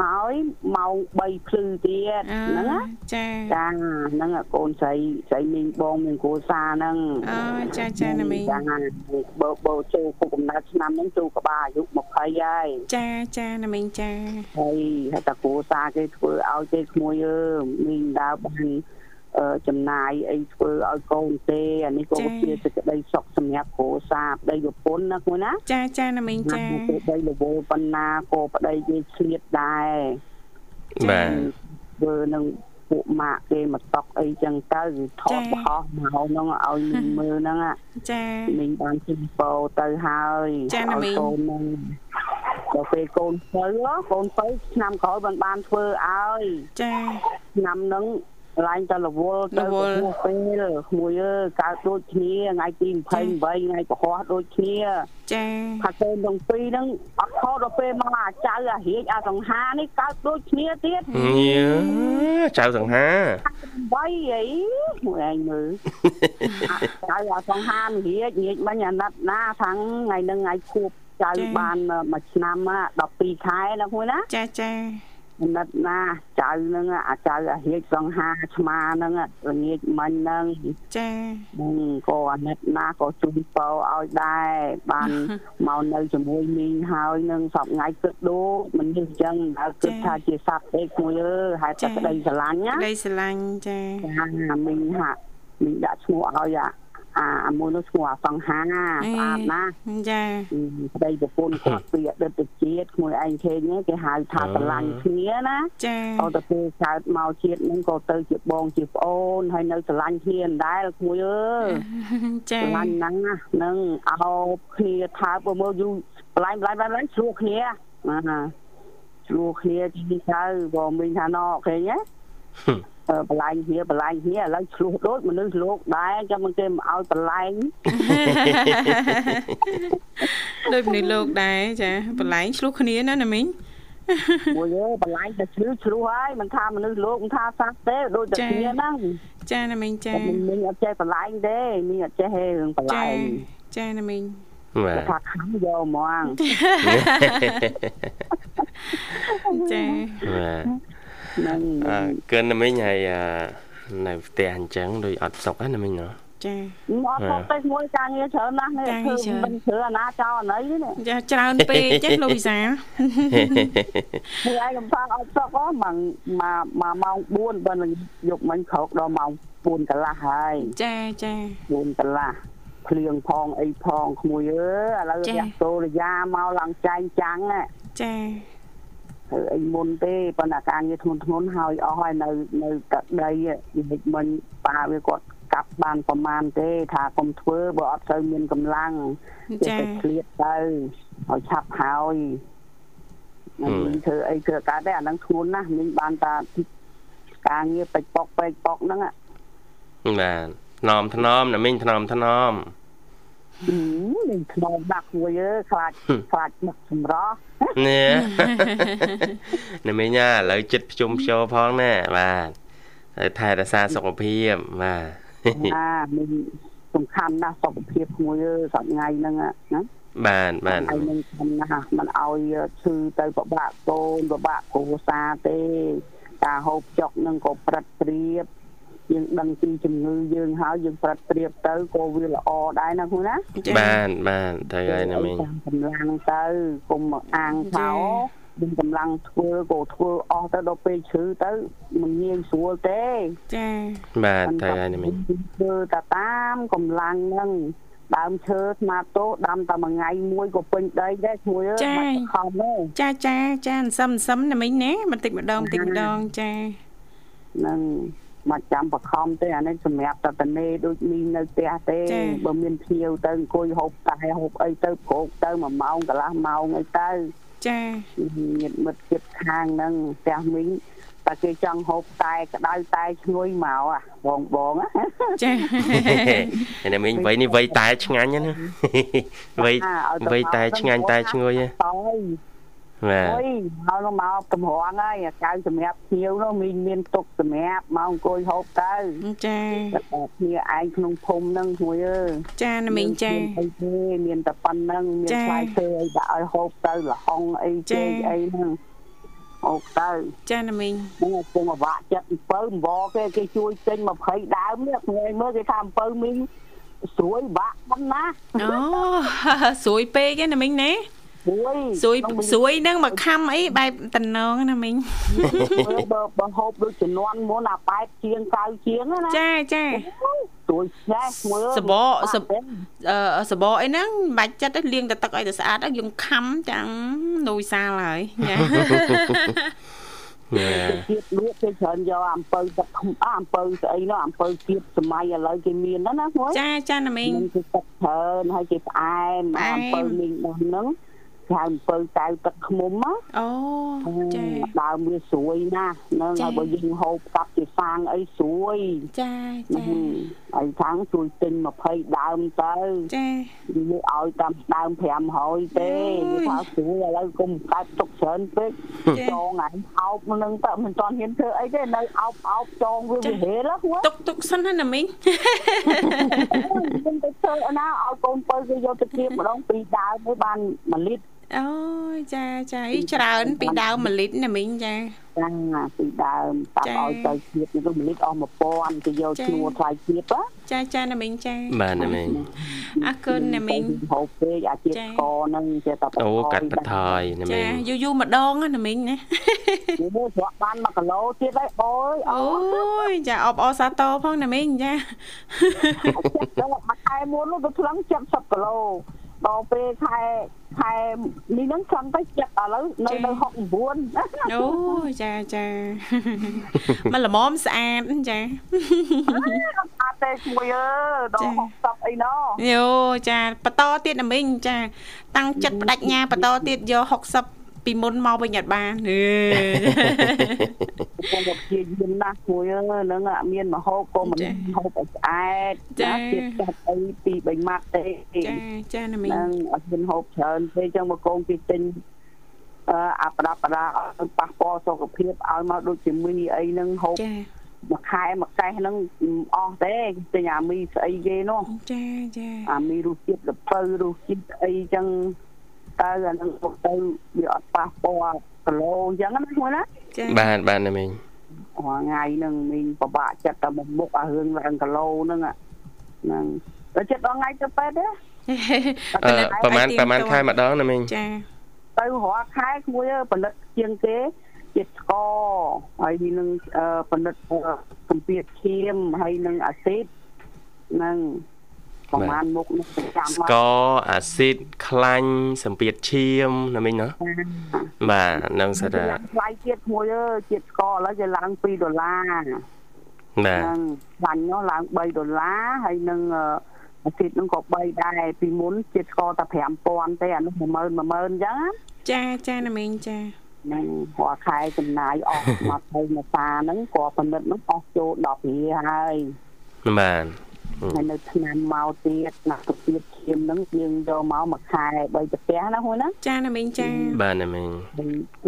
[SPEAKER 5] ហើយម៉ោង3ភ្លឺទៀត
[SPEAKER 1] អឺ
[SPEAKER 5] ហ្នឹងណា
[SPEAKER 1] ចា
[SPEAKER 5] ចាហ្នឹងអាកូនស្រីស្រីមីងបងមានគ្រួសារហ្នឹង
[SPEAKER 1] អូចាចាណាមីង
[SPEAKER 5] ចាបើបើចូលគុកកំណើតឆ្នាំហ្នឹងចូលក្បាលអាយុ20ហើយ
[SPEAKER 1] ចាចាណាមីងចា
[SPEAKER 5] ហើយហើយតាគ្រួសារគេធ្វើឲ្យទេក្មួយអើមីងដើរបានអ ចំណាយអីធ្វើឲ្យកូនទេអានេះក៏ជាសេចក្តីសុខសម្រាប់គ្រួសារប្តីប្រពន្ធណាគូណា
[SPEAKER 1] ចាចាណាមីងចា
[SPEAKER 5] ប្តីរវល់ប៉ុណ្ណាក៏ប្តីគេឆ្លៀតដែរ
[SPEAKER 2] បាទ
[SPEAKER 5] ធ្វើនឹងពួកម៉ាក់គេមកតក់អីចឹងទៅថតបោះមកហ្នឹងឲ្យមីងមើលហ្នឹង
[SPEAKER 1] ចា
[SPEAKER 5] មីងបានជិះពោទៅហើយ
[SPEAKER 1] ចាណាមីងកូន
[SPEAKER 5] ហ្នឹងដល់ពេលកូនទៅកូនទៅឆ្នាំក្រោយបានបានធ្វើឲ្យ
[SPEAKER 1] ចា
[SPEAKER 5] ឆ្នាំហ្នឹង ឡើងតែរវល់ទៅពេលក្មួយអើកើតដូចគ្នាថ្ងៃទី28ថ្ងៃពហុដូចគ្នា
[SPEAKER 1] ចា
[SPEAKER 5] ថាកូនទាំងពីរហ្នឹងអត់ខុសដល់ពេលមកអាចៅអារៀកអាសង្ហានេះកើតដូចគ្នាទៀត
[SPEAKER 2] ចៅសង្ហា
[SPEAKER 5] 3អីមួយឯងមើលចៅអាសង្ហារៀករៀកមិញអាណិតណាខាងថ្ងៃហ្នឹងថ្ងៃខួបចៅបានមួយឆ្នាំ12ខែណាមួយណា
[SPEAKER 1] ចាចា
[SPEAKER 5] ណិតណាចៅហ្នឹងអាចៅអាហៀកសង្ហាឆ្មាហ្នឹងល្ងាចមិញហ្នឹង
[SPEAKER 1] ចា
[SPEAKER 5] ហ្នឹងក៏អាណិតណាក៏ជូនពោឲ្យដែរបានមកនៅជាមួយមីងហើយនឹងសពថ្ងៃគិតដូចមិននេះអញ្ចឹងដើរគិតថាជាសត្វទេមួយអើហេតុតែក្តីស្រឡាញ់ណា
[SPEAKER 1] ក្តីស្រឡាញ់ចា
[SPEAKER 5] ចាមីងហាក់មីងដាក់ឈ្មោះឲ្យអា អាមួយនោះឈ្មោះអសង្ហាស្អាតណាស់
[SPEAKER 1] ចា
[SPEAKER 5] ប្តីប្រពន្ធគាត់ពីអតីតជាតិមួយឯងឃើញគេហៅថាស្រឡាញ់គ្នាណា
[SPEAKER 1] ចា
[SPEAKER 5] អត់ទៅពេលកើតមកជាតិហ្នឹងក៏ទៅជាបងជាប្អូនហើយនៅស្រឡាញ់គ្នាដដែលមួយអើយ
[SPEAKER 1] ចាស្រ
[SPEAKER 5] ឡាញ់ហ្នឹងណានឹងអោបគ្នាថាបើមើលយូរបលាញ់បលាញ់បលាញ់ឆ្លោះគ្នាណាឆ្លោះគ្នាទីនេះទៅបើមិញថាណោឃើញទេ បលែងគ្នាបលែងគ្នាឥឡូវឆ្លោះដូចមនុស្សលោកដែរចាំមិនគេមកឲ្យបលែង
[SPEAKER 1] ដូចមនុស្សលោកដែរចាបលែងឆ្លោះគ្នាណាណាមីង
[SPEAKER 5] មួយអើបលែងតែឆ្លឺឆ្លោះហើយមិនថាមនុស្សលោកមិនថាសត្វទេដូចតែគ្នាហ្នឹង
[SPEAKER 1] ចាណាមីងចា
[SPEAKER 5] មីងអត់ចេះបលែងទេមីងអត់ចេះរឿងបលែង
[SPEAKER 1] ចាណាមីង
[SPEAKER 2] បាទ
[SPEAKER 5] ថាខំយកហ្មង
[SPEAKER 1] ចា
[SPEAKER 2] បាទ ហ្នឹងកើនមិញហើយនៅផ្ទះអញ្ចឹងដូចអត់សុខហ្នឹងមិញណា
[SPEAKER 1] ចា
[SPEAKER 5] អត់សុខទេមួយការងារច្រើនណាស់នេះធ្វើមិនធ្វើអាណាចោលអាណីនេះ
[SPEAKER 1] ចាច្រើនពេកចេះលោកវិសា
[SPEAKER 5] មួយឯងកំសាន្តអត់សុខហ្មងមកមកម៉ោង4បើនឹងយកមិញក្រោកដល់ម៉ោង4កន្លះហើយ
[SPEAKER 1] ចាចា
[SPEAKER 5] 4កន្លះភ្លៀងផងអីផងក្មួយអើឥឡូវរះសូរិយាមកឡើងចែងចាំង
[SPEAKER 1] ចា
[SPEAKER 5] ធ្វើអីមុនទេប៉ុន្តែការងារធ្ងន់ធ្ងរហើយអស់ហើយនៅនៅទឹកដីវិមិញប៉ាវាគាត់កាប់បានប្រមាណទេថាកុំធ្វើបើអត់សូវមានកម្លាំង
[SPEAKER 1] ចា
[SPEAKER 5] ឃ្លៀតទៅឲ្យឆាប់ហើយមិនធ្វើអីធ្វើកើតទេអាហ្នឹងធ្ងន់ណាស់មិញបានតាការងារពេចប៉ុកពេចប៉ុកហ្នឹង
[SPEAKER 2] បាទថ្នមថ្នមណាមិញថ្នមថ្នម
[SPEAKER 5] នឹងខ្នងដាក់មួយអើខ្លាចខ្លាចដឹកសម្រោះ
[SPEAKER 2] នេះណាមីញ៉ាឥឡូវចិត្តភ្ជុំភ្ជោផងណាបាទហើយថែរក្សាសុខភាពបាទ
[SPEAKER 5] អាមានសំខាន់ណាស់សុខភាពមួយអើសប្ថ្ងៃហ្នឹងណា
[SPEAKER 2] បាទបាទ
[SPEAKER 5] ហើយនឹងសំណាស់มันឲ្យឈឺទៅពិបាកកូនពិបាកគ្រួសារទេការហូបចុកនឹងក៏ប្រឹតព្រៀប យើងដឹងពីជំងឺយើងហើយយើងប្រត់ព្រៀបទៅក៏វាល្អដែរណាគ្រូណា
[SPEAKER 2] បាទបាទត្រូវហើយណាមីង
[SPEAKER 5] កម្លាំងទៅគុំមកអាងថោយើងកម្លាំងធ្វើក៏ធ្វើអស់ទៅដល់ពេលជ្រឺទៅមិនងាយស្រួលទេ
[SPEAKER 1] ចា
[SPEAKER 2] បាទត្រូវហើយណាមីង
[SPEAKER 5] ធ្វើតែតាមកម្លាំងហ្នឹងដើមឈើស្មាតោដាំតែមួយថ្ងៃមួយក៏ពេញដីដែរជួយអើ
[SPEAKER 1] មិនខំទេចាចាចាសឹមសឹមណាមិញណាបន្តិចម្ដងបន្តិចម្ដងចា
[SPEAKER 5] ហ្នឹង មកចាំបខំទេអានេះសម្រាប់តតនេដូចមីនៅផ្ទះទេបើមានភ្ញៀវទៅអង្គុយហូបតែហូបអីទៅក្រោកទៅ1ម៉ោងកន្លះម៉ោងអីទៅ
[SPEAKER 1] ចា
[SPEAKER 5] ញាតិមិត្តជិតខាងហ្នឹងផ្ទះមីងតែគេចង់ហូបតែក្តៅតែឈ្ងុយមកអាបងបង
[SPEAKER 1] ចា
[SPEAKER 2] នេះមីងវ័យនេះវ័យតែឆ្ងាញ់ណាវ័យវ័យតែឆ្ងាញ់តែឈ្ងុយហ៎
[SPEAKER 5] បាទអុយមកមកតម្រងហើយកៅសម្រាប់ភ្ញៀវនោះមានមានទុកសម្រាប់មកអង្គុយហូបទៅ
[SPEAKER 1] ចា
[SPEAKER 5] ភ្ញៀវឯងក្នុងភូមិហ្នឹងមួយអើ
[SPEAKER 1] ចាណាមីងចា
[SPEAKER 5] អីទេមានតែប៉ុណ្្នឹងមានផ្លែឈើអីដាក់ឲ្យហូបទៅលហុងអីចេកអីហ្នឹងអូទៅ
[SPEAKER 1] ចាណាមីង
[SPEAKER 5] ហ្នឹងពងអវាក់ចិត្តអំពៅអង្វរគេគេជួយចេញ20ដើមនេះថ្ងៃមើលគេថាអំពៅមីងស្រួយបាក់ប៉ុណ្ណា
[SPEAKER 1] អូស្រួយពេកឯណាមីងណា
[SPEAKER 5] ស្រួយ
[SPEAKER 1] ស្រួយស្រួយនឹងមកខំអីបែបតំណងណាមីង
[SPEAKER 5] បើបើហូបដូចជំនាន់មុនអា8ជាង9ជាងណា
[SPEAKER 1] ចាចា
[SPEAKER 5] ស្រួយឆ្នេះមើល
[SPEAKER 1] សបកអឺសបកអីហ្នឹងបាច់ចិត្តលាងតែទឹកឲ្យតែស្អាតយើងខំទាំងនុយសាលហើយញ៉ា
[SPEAKER 5] ទៀតលក់គេច្រើនយកអំពៅទឹកអំពៅស្អីនោះអំពៅទៀតសម័យឥឡូវគេមានណាណា
[SPEAKER 1] មួយចាចាណាមីង
[SPEAKER 5] គេទឹកច្រើនហើយគេផ្អែមអំពៅមីងហ្នឹង ហៅអំពៅកៅទឹកឃ្មុំណា
[SPEAKER 1] អូ
[SPEAKER 5] ចាដើមវាស្រួយណាស់នឹងហើយបើយើងហូបកាប់ជាសាងអីស្រួយ
[SPEAKER 1] ចាចា
[SPEAKER 5] ហើយខាងជួយទិញ20ដើមទៅ
[SPEAKER 1] ចា
[SPEAKER 5] វាឲ្យតាមដើម500ទេវាថាស្រួយឥឡូវគុំកាត់ទុកច្រើនពេកចងឯងអោបនឹងទៅមិនទាន់ហ៊ានធ្វើអីទេនៅអោបអោបចងវាវាហេលហ្នឹង
[SPEAKER 1] ទុកទុកសិនណាមីង
[SPEAKER 5] មិនទៅធ្វើណាឲ្យកូនបើគេយកទៅធៀបម្ដងពីដើមមួយបាន1លីត្រ
[SPEAKER 1] អូយចាចាអីច្រើន ពីដើម1លីត្រណាមីងចា
[SPEAKER 5] ចាពីដើមតាប់ឲ្យទៅជាតិនេះ1លីត្រអស់1000គេយកឈ្នួលថ្លៃជាតិ
[SPEAKER 1] ចាចាណាមីងចា
[SPEAKER 2] បាទណាមីង
[SPEAKER 1] អរគុណណាមីង
[SPEAKER 5] ហូបពេកអាជាតិកហ្នឹងជាតា
[SPEAKER 2] អូកាត់បន្ថយណាមីង
[SPEAKER 1] ចាយូរយូរម្ដងណាមីងណា
[SPEAKER 5] មួយស្រក់បាន1គីឡូទៀតហើយអូយ
[SPEAKER 1] អូយចាអបអសាតផងណាមីងចា
[SPEAKER 5] ដល់មួយខែមុននោះទៅថ្លឹង70គីឡូ ដល់ពេលខែខែនេះនឹងខំទៅចិត្តឥឡូវនៅនៅ69
[SPEAKER 1] អូចាចាមកល្មមស្អាតចា
[SPEAKER 5] អត់ទេមួយអើដល់60អីណោ
[SPEAKER 1] យោចាបន្តទៀតណាមីងចា តាំងចិត្តបដិញ្ញាបន្តទៀតយក60 ពីមុនមកវិញអត់បានហេ
[SPEAKER 5] ខ្ញុំក៏ព្យាយាមណាស់មួយហ្នឹងអត់មានមហូបក៏មិនហូបឲ្យស្អែត
[SPEAKER 1] ចាទៀត
[SPEAKER 5] ចាត់អីពី3ម៉ាត់ទេ
[SPEAKER 1] ចាចាណាមីង
[SPEAKER 5] ហ្នឹងអត់មានហូបច្រើនទេអញ្ចឹងមកកូនគេទិញអឺអាប្រដាប់ប្រដាប៉ះពាល់សុខភាពឲ្យមកដូចជាមីអីហ្នឹងហូប
[SPEAKER 1] ចា
[SPEAKER 5] មួយខែមួយកេះហ្នឹងអស់ទេទិញអាមីស្អីគេនោះ
[SPEAKER 1] ចាចា
[SPEAKER 5] អាមីរសជាតិលពៅរសជាតិអីចឹង តើអានឹងមកទៅវាអត់ប៉ះពាល់គីឡូអញ្ចឹងណាមួយណា
[SPEAKER 2] បាទបាទណាមីង
[SPEAKER 5] ថ្ងៃហ្នឹងមីងពិបាកចិត្តតែមុខអារឿងឡើងគីឡូហ្នឹងហ្នឹងទៅចិត្តដល់ថ្ងៃទៅពេទ្យទេ
[SPEAKER 2] ប្រហែលប្រហែលខែម្ដងណាមីង
[SPEAKER 1] ចា
[SPEAKER 5] ទៅរាល់ខែក្មួយផលិតជាងគេជាតិស្ករហើយនឹងផលិតសម្ពាធឈាមហើយនឹងអាស៊ីតនឹង ប្រហែលមុខនេះ
[SPEAKER 2] ចាំស្ករអាស៊ីតខ្លាញ់សម្ពាធឈាមណាមិញណាបាទនឹងសិត
[SPEAKER 5] ថ្លៃទៀតមួយអើជាតិស្ករឥឡូវវាឡើង2ដុល្លារ
[SPEAKER 2] បាទ
[SPEAKER 5] នឹងខ្លាញ់នោះឡើង3ដុល្លារហើយនឹងអាស៊ីតនឹងក៏3ដែរពីមុនជាតិស្ករតែ5000ទេអានោះ10000 10000អញ្ចឹង
[SPEAKER 1] ចាចាណាមីងចា
[SPEAKER 5] នឹងរាល់ខែចំណាយអស់មកទៅមកសាហ្នឹងក៏ផលិតនោះអស់ចូល10រៀលហើយ
[SPEAKER 2] បាទ
[SPEAKER 5] ហើយនៅឆ្នាំមកទៀតណាទៅទៀតឈាមហ្នឹងយើងយកមកមួយខែបីប្រទះណាហ្នឹងណា
[SPEAKER 1] ចាណាមីងចា
[SPEAKER 2] បាទណាមីង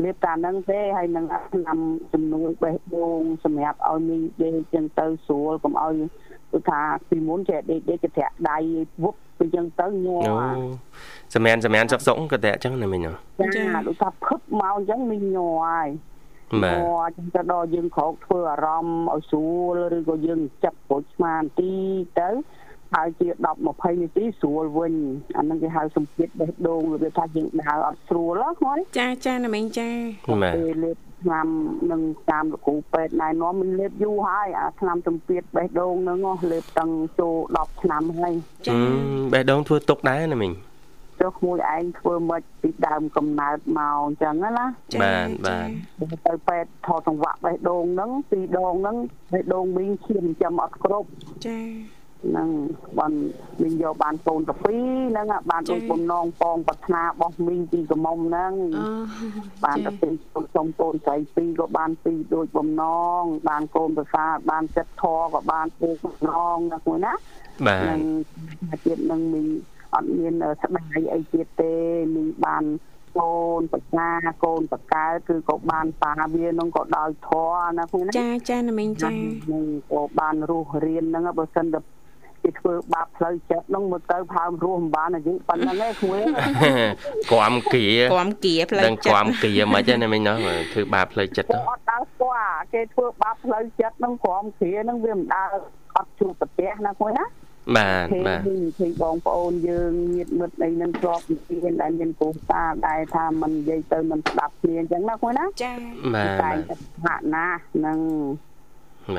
[SPEAKER 5] លេបតាហ្នឹងទេហើយនឹងឆ្នាំជំនួយបេះដូងសម្រាប់ឲ្យមីងដេកចឹងទៅស្រួលកុំឲ្យគឺថាពីមុនចេះដេកដេកក្រាក់ដៃវុបពីចឹងទៅញ័រ
[SPEAKER 2] សម្រានសម្រានសុកសុកក៏តែអញ្ចឹងណាមីង
[SPEAKER 5] ចាដូចថាភឹបមកអញ្ចឹងមីងញ័រហើយ
[SPEAKER 2] បាទ
[SPEAKER 5] ចឹងទៅដល់យើងក្រោកធ្វើអារម្មណ៍ឲ្យស្រួលឬក៏យើងចាប់ប្រូចស្មានទីទៅហើយជា10 20នាទីស្រួលវិញអានឹងគេហៅសម្ពាធបេះដូងរបៀបថាយើងដើរអត់ស្រួលហ្នឹង
[SPEAKER 1] ចាចាណាមីងចា
[SPEAKER 5] ពេលលេបឆ្នាំនឹងតាមលោកគ្រូពេទ្យណែនាំមិនលេបយូរហើយអាឆ្នាំសម្ពាធបេះដូងហ្នឹងលេបតាំងចូល10ឆ្នាំហើយ
[SPEAKER 2] ចាបេះដូងធ្វើទុកដែរណាមីង
[SPEAKER 5] ចុះមួយឯងធ្វើមិនពីដើមកំណើតមកអញ្ចឹងណា
[SPEAKER 2] បាទបាទ
[SPEAKER 5] ទៅពេទ្យថតសង្វាក់បេះដូងហ្នឹងពីរដងហ្នឹងបេះដូងមីងឈាមចាំអត់គ្រប់
[SPEAKER 1] ចា
[SPEAKER 5] ហ្នឹងបានមីងយកបានកូនទៅពីរហ្នឹងបានដូចបំណងប៉ងប្រាថ្នារបស់មីងពីកំមុំហ្នឹងបានទៅពីសុំកូនស្រីពីរក៏បានពីរដូចបំណងបានកូនប្រសាបានចិត្តធរក៏បានពូបំណងណាមួយណា
[SPEAKER 2] បាទ
[SPEAKER 5] នឹងទៀតនឹងមីង អត់មានស្ដាយអីទៀតទេមីបានកូនបញ្ញាកូនបកើគឺក៏បានតាវានឹងក៏ដោយធរណា
[SPEAKER 1] ហ្នឹងណាចាចាណាមីងចា
[SPEAKER 5] នឹងក៏បានរស់រៀនហ្នឹងបើសិនតែគេធ្វើបាបផ្លូវចិត្តហ្នឹងមកទៅផើមរស់មិនបានអាយុប៉ុណ្ណឹងឯងគ្រួ
[SPEAKER 2] គួមគៀ
[SPEAKER 1] គួមគៀផ្លូវ
[SPEAKER 2] ចិត្តគួមគៀមិនទេណាមីងណោះធ្វើបាបផ្លូវចិត្ត
[SPEAKER 5] អត់ដើរស្គាល់គេធ្វើបាបផ្លូវចិត្តហ្នឹងគួមគៀហ្នឹងវាមិនដើរអត់ជួបប្រទះណាគ្រួណា
[SPEAKER 2] បាទបាទ
[SPEAKER 5] ឃើញបងប្អូនយើងញាតិមិត្តអីនឹងជាប់មានដែលមានគ្រូសាដែរថាមិននិយាយទៅមិនស្ដាប់គ្នាអញ្ចឹងណាគួយណា
[SPEAKER 1] ចា
[SPEAKER 2] បាទ
[SPEAKER 5] តែថាណានឹង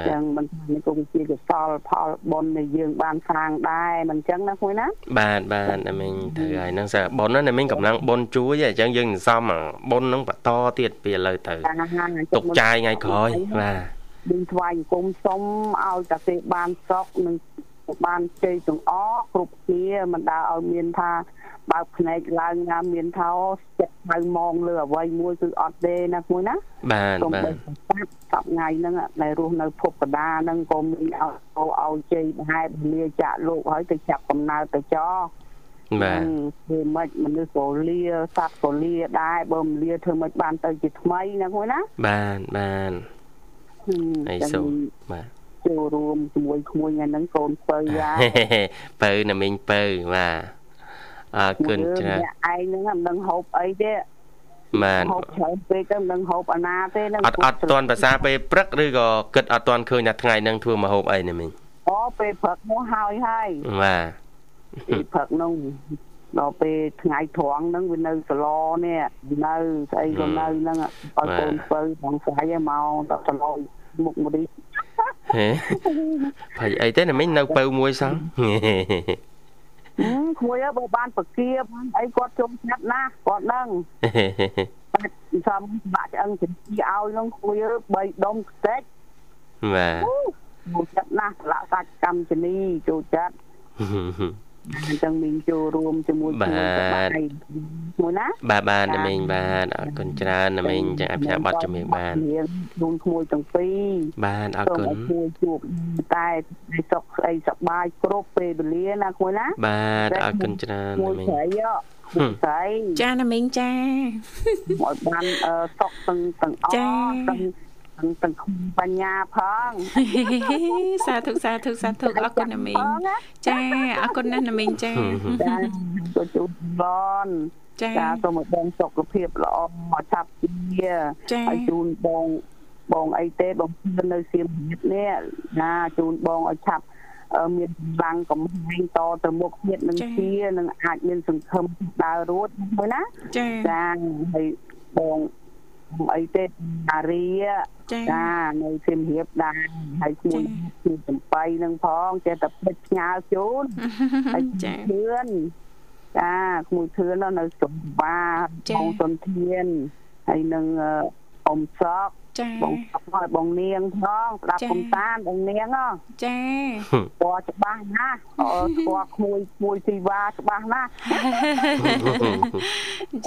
[SPEAKER 5] ចឹងមិនថានេះក៏ជាកសលផលបុណ្យដែលយើងបានស្រាងដែរមិនចឹងណាគួយណា
[SPEAKER 2] បាទបាទតែមិញត្រូវហើយនឹងសារបុណ្យណាមិញកំឡុងបុណ្យជួយអញ្ចឹងយើងនឹងសំបុណ្យនឹងបន្តទៀតពីឥឡូវទៅទុកចាយថ្ងៃក្រោយបាទ
[SPEAKER 5] យើងថ្វាយអង្គមសុំឲ្យតាទេបានស្រុកនឹង បានជ័យទាំងអស់គ្រប់គ្នាមិនដើរឲ្យមានថាបើកភ្នែកឡើងណាមានថាចិត្តហៅมองលើអ្វីមួយគឺអត់ទេណាមួយណា
[SPEAKER 2] បាទបាទ
[SPEAKER 5] សប្ថ្ងៃហ្នឹងដែលរស់នៅភពកដាហ្នឹងក៏មានឲ្យឲ្យជ័យមហេបលាចាក់លោកហើយទៅចាប់កំណើតទៅចោ
[SPEAKER 2] បាទ
[SPEAKER 5] ធ្វើម៉េចមនុស្សក៏លាសត្វក៏លាដែរបើមិនលាធ្វើម៉េចបានទៅជាថ្មីណាមួយណា
[SPEAKER 2] បាទបាទអីសូមបាទ
[SPEAKER 5] ចូលរួមជាមួយក្មួយថ្ងៃហ្នឹងកូនពៅយ៉ា
[SPEAKER 2] ពៅណាមីងពៅបាទអរគុណច្រើន
[SPEAKER 5] ឯងហ្នឹងមិនដឹងហូបអីទេ
[SPEAKER 2] បាទ
[SPEAKER 5] ហូបច្រើនពេកទៅមិនដឹងហូបអាណាទេហ្នឹង
[SPEAKER 2] អត់អត់ទាន់ភាសាពេលព្រឹកឬក៏គិតអត់ទាន់ឃើញថាថ្ងៃហ្នឹងធ្វើមកហូបអីណាមីង
[SPEAKER 5] អូពេលព្រឹកមកហើយហើយ
[SPEAKER 2] បាទ
[SPEAKER 5] ពេលព្រឹកហ្នឹងដល់ពេលថ្ងៃត្រង់ហ្នឹងវានៅសឡនេះនៅស្អីក៏នៅហ្នឹងឲ្យកូនពៅបងស្រីមកដល់សឡមុខមរី
[SPEAKER 2] ហេភ័យអីទេណាមិញនៅពៅមួយសោះ
[SPEAKER 5] គួយបើបានប្រគៀបអីគាត់ជុំស្ងាត់ណាស់គាត់នឹងបាច់សំបាក់ឆ្អឹងជំទីឲ្យនឹងគួយ3ដុំខ្ទេច
[SPEAKER 2] បាទ
[SPEAKER 5] មកចិត្តណាស់ស្លាកសាច់កម្មជនីចូលចិត្ត អញ្ចឹងមីងចូលរួមជាមួយ
[SPEAKER 2] គ្នាបាទ
[SPEAKER 5] មួយណា
[SPEAKER 2] បាទបាទណាមីងបាទអរគុណច្រើនណាមីងចឹងឲ្យផ្សាយប័ណ្ណជំនាញបាន
[SPEAKER 5] ខ្លួនក្មួយទាំងពីរ
[SPEAKER 2] បាទអរគុណ
[SPEAKER 5] ជួយជួបតែសុខស្អីសប្បាយគ្រប់ពេលវេលាណាគួយណា
[SPEAKER 2] បាទអរគុណច្រើន
[SPEAKER 5] ណាមីងស្រីស្រី
[SPEAKER 1] ចាណាមីងចា
[SPEAKER 5] ឲ្យបានសុខទាំងទាំងអស់ទាំង ទាំងទាំងបញ្ញាផង
[SPEAKER 1] សាធុសាធុសាធុអរគុណណាមីងចាអរគុណណាស់ណាមីងចា
[SPEAKER 5] ចាទៅជួបបងចាសូមឲ្យបងសុខភាពល្អមកឆាប់ជាហើយជូនបងបងអីទេបងនៅសៀមរាបនេះណាជូនបងឲ្យឆាប់មានកម្លាំងកំហែងតទៅមុខទៀតនឹងជានឹងអាចមានសង្ឃឹមដើររួតមួយណា
[SPEAKER 1] ចា
[SPEAKER 5] ចាហើយបង អីទេអារីចានៅសៀមរាបដែរហើយជួយជួយចំបៃនឹងផងចេះតែពេចផ្ញើជូនហើយចាធឿនចាក្មួយធឿននៅសុំបាបងសុនធានហើយនឹងអ៊ំសក់
[SPEAKER 1] ចា
[SPEAKER 5] បងឲ្យបងនាងផងស្ដាប់កំសាន្តបងនាង
[SPEAKER 1] ចា
[SPEAKER 5] ពណ៌ច្បាស់ណាស់អឺស្គាល់ក្មួយក្មួយទីវ៉ាច្បាស់ណាស់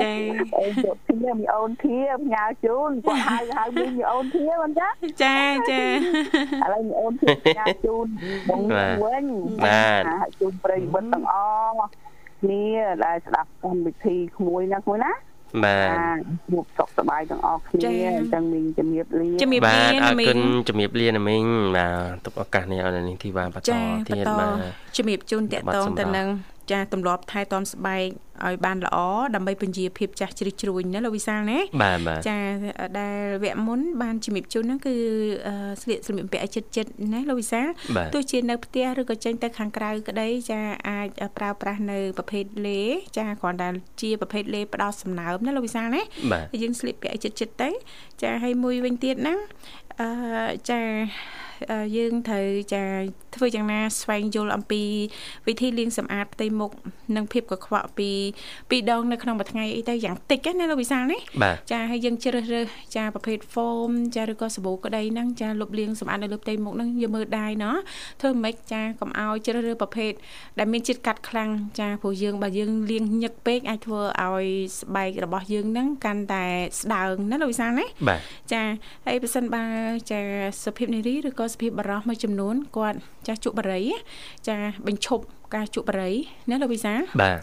[SPEAKER 1] ចា
[SPEAKER 5] អីយកធៀមីអូនធៀញ៉ាជូនគាត់ហៅហៅមីមីអូនធៀមិនចា
[SPEAKER 1] ចាចា
[SPEAKER 5] ឥឡូវមីអូនធៀញ៉ាជូនបងវិញ
[SPEAKER 2] បាទ
[SPEAKER 5] ជូនប្រិយមិត្តទាំងអស់គ្នាដែលស្ដាប់កម្មវិធីក្មួយណាក្មួយណា
[SPEAKER 2] បាទ
[SPEAKER 5] ជួបសុខសប្បាយទាំងអស់គ្នាអញ្ចឹងមីងជំរាបលា
[SPEAKER 1] ជំរាបលា
[SPEAKER 2] ណាមីងបាទអរគុណជំរាបលាណាមីងបាទទុកឱកាសនេះឲ្យនាងធីវ៉ាបន្តទៀតបាទ
[SPEAKER 1] ជំរាបជូនតកតងទៅនឹងចាទម្លាប់ថែទាំស្បែកឲ្យបានល្អដើម្បីពន្យាភាពចាស់ជ្រិះជ្រួញណាលោកវិសាលណា
[SPEAKER 2] បាទបាទ
[SPEAKER 1] ចាដែលវគ្គមុនបានជំរាបជូនហ្នឹងគឺស្លៀកសម្លៀកបំពាក់ឲ្យចិត្តចិត្តណាលោកវិសាលទោះជានៅផ្ទះឬក៏ចេញទៅខាងក្រៅក្តីចាអាចប្រើប្រាស់នៅប្រភេទលេចាគ្រាន់តែជាប្រភេទលេផ្ដោតសំណើមណាលោកវិសាលណាយើងស្លៀកពាក់ឲ្យចិត្តចិត្តទៅចាហើយមួយវិញទៀតណាអឺចា យើងត្រូវចាធ្វើយ៉ាងណាស្វែងយល់អំពី វិធីលាងសម្អាតផ្ទៃមុខនិងភាពកខ្វក់ពីពីរដងនៅក្នុងមួយថ្ងៃអីទៅយ៉ាងតិចណាលោកវិសាលនេះចាហើយយើងជ្រើសរើសចាប្រភេទ foam ចាឬក៏សាប៊ូក្តីហ្នឹងចាលុបលាងសម្អាតនៅលើផ្ទៃមុខហ្នឹងយកមើលដៃណោះធ្វើម៉េចចាកុំឲ្យជ្រើសរើសប្រភេទដែលមានជាតិកាត់ខ្លាំងចាព្រោះយើងបើយើងលាងញឹកពេកអាចធ្វើឲ្យស្បែករបស់យើងហ្នឹងកាន់តែស្ដើងណាលោកវិសាលណាចាហើយបើសិនបើចាសុភាពនារីឬក៏សុភាពបរោះមួយចំនួនគាត់ចាស់ជក់បរិយចាបញ្ឈប់ ការជក់បរិយណាលោកវិសា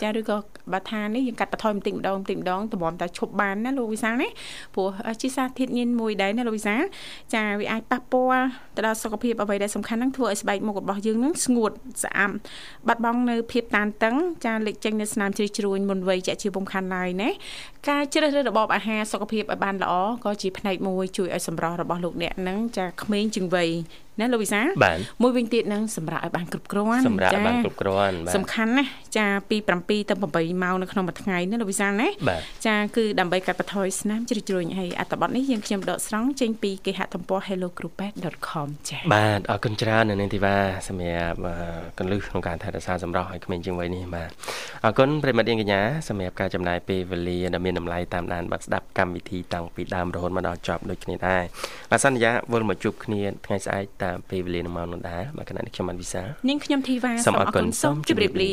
[SPEAKER 2] ចា
[SPEAKER 1] ឬក៏បើថានេះយើងកាត់បន្ថយបន្តិចម្ដងបន្តិចម្ដងតម្រាំតែឈប់បានណាលោកវិសាណាព្រោះជាសារធាតុញៀនមួយដែរណាលោកវិសាចាវាអាចប៉ះពាល់ទៅដល់សុខភាពអ្វីដែលសំខាន់ហ្នឹងធ្វើឲ្យស្បែកមុខរបស់យើងហ្នឹងស្ងួតស្អាប់បាត់បង់នៅភាពតានតឹងចាលេចចេញនៅស្នាមជ្រីជ្រួញមុនវ័យជាជាពុំខាន់ឡើយណាការជ្រើសរើសរបបអាហារសុខភាពឲ្យបានល្អក៏ជាផ្នែកមួយជួយឲ្យសម្រស់របស់លោកអ្នកហ្នឹងចាក្មេងជាងវ័យ ណាលោកវិសាមួយវិញទៀតនឹងសម្រាប់ឲ្យបានគ្រប់គ្រាន់
[SPEAKER 2] សម្រាប់បានគ្រប់គ្រាន់
[SPEAKER 1] សំខាន់ណាចាពី7ទៅ8ម៉ោងនៅក្នុងមួយថ្ងៃណាលោកវិសាណាចាគឺដើម្បីកាត់បន្ថយស្នាមជ្រុជ្រួញហើយអត្ថបទនេះយើងខ្ញុំដកស្រង់ចេញពីគេហទំព័រ hellogroup.com ចា
[SPEAKER 2] បាទអរគុណច្រើននៅនាងធីវ៉ាសម្រាប់កន្លឹះក្នុងការថែរក្សាសម្រស់ឲ្យក្មេងជាងវ័យនេះបាទអរគុណប្រិមត្តនាងកញ្ញាសម្រាប់ការចំណាយពេលវេលាដ៏មានតម្លៃតាមដានបាត់ស្ដាប់កម្មវិធីតាំងពីដើមរហូតមកដល់ចប់ដូចគ្នាដែរបាទសន្យាវិលមកជួបគ្នាថ្ងៃស្អែកតាមពេលវេលានឹងម៉ោងនោះដែរបាទគណៈនេះខ្ញុំបានវិសា
[SPEAKER 1] នាងខ្ញុំធីវ៉ាសូមអរគុណសូមជម្រាបលា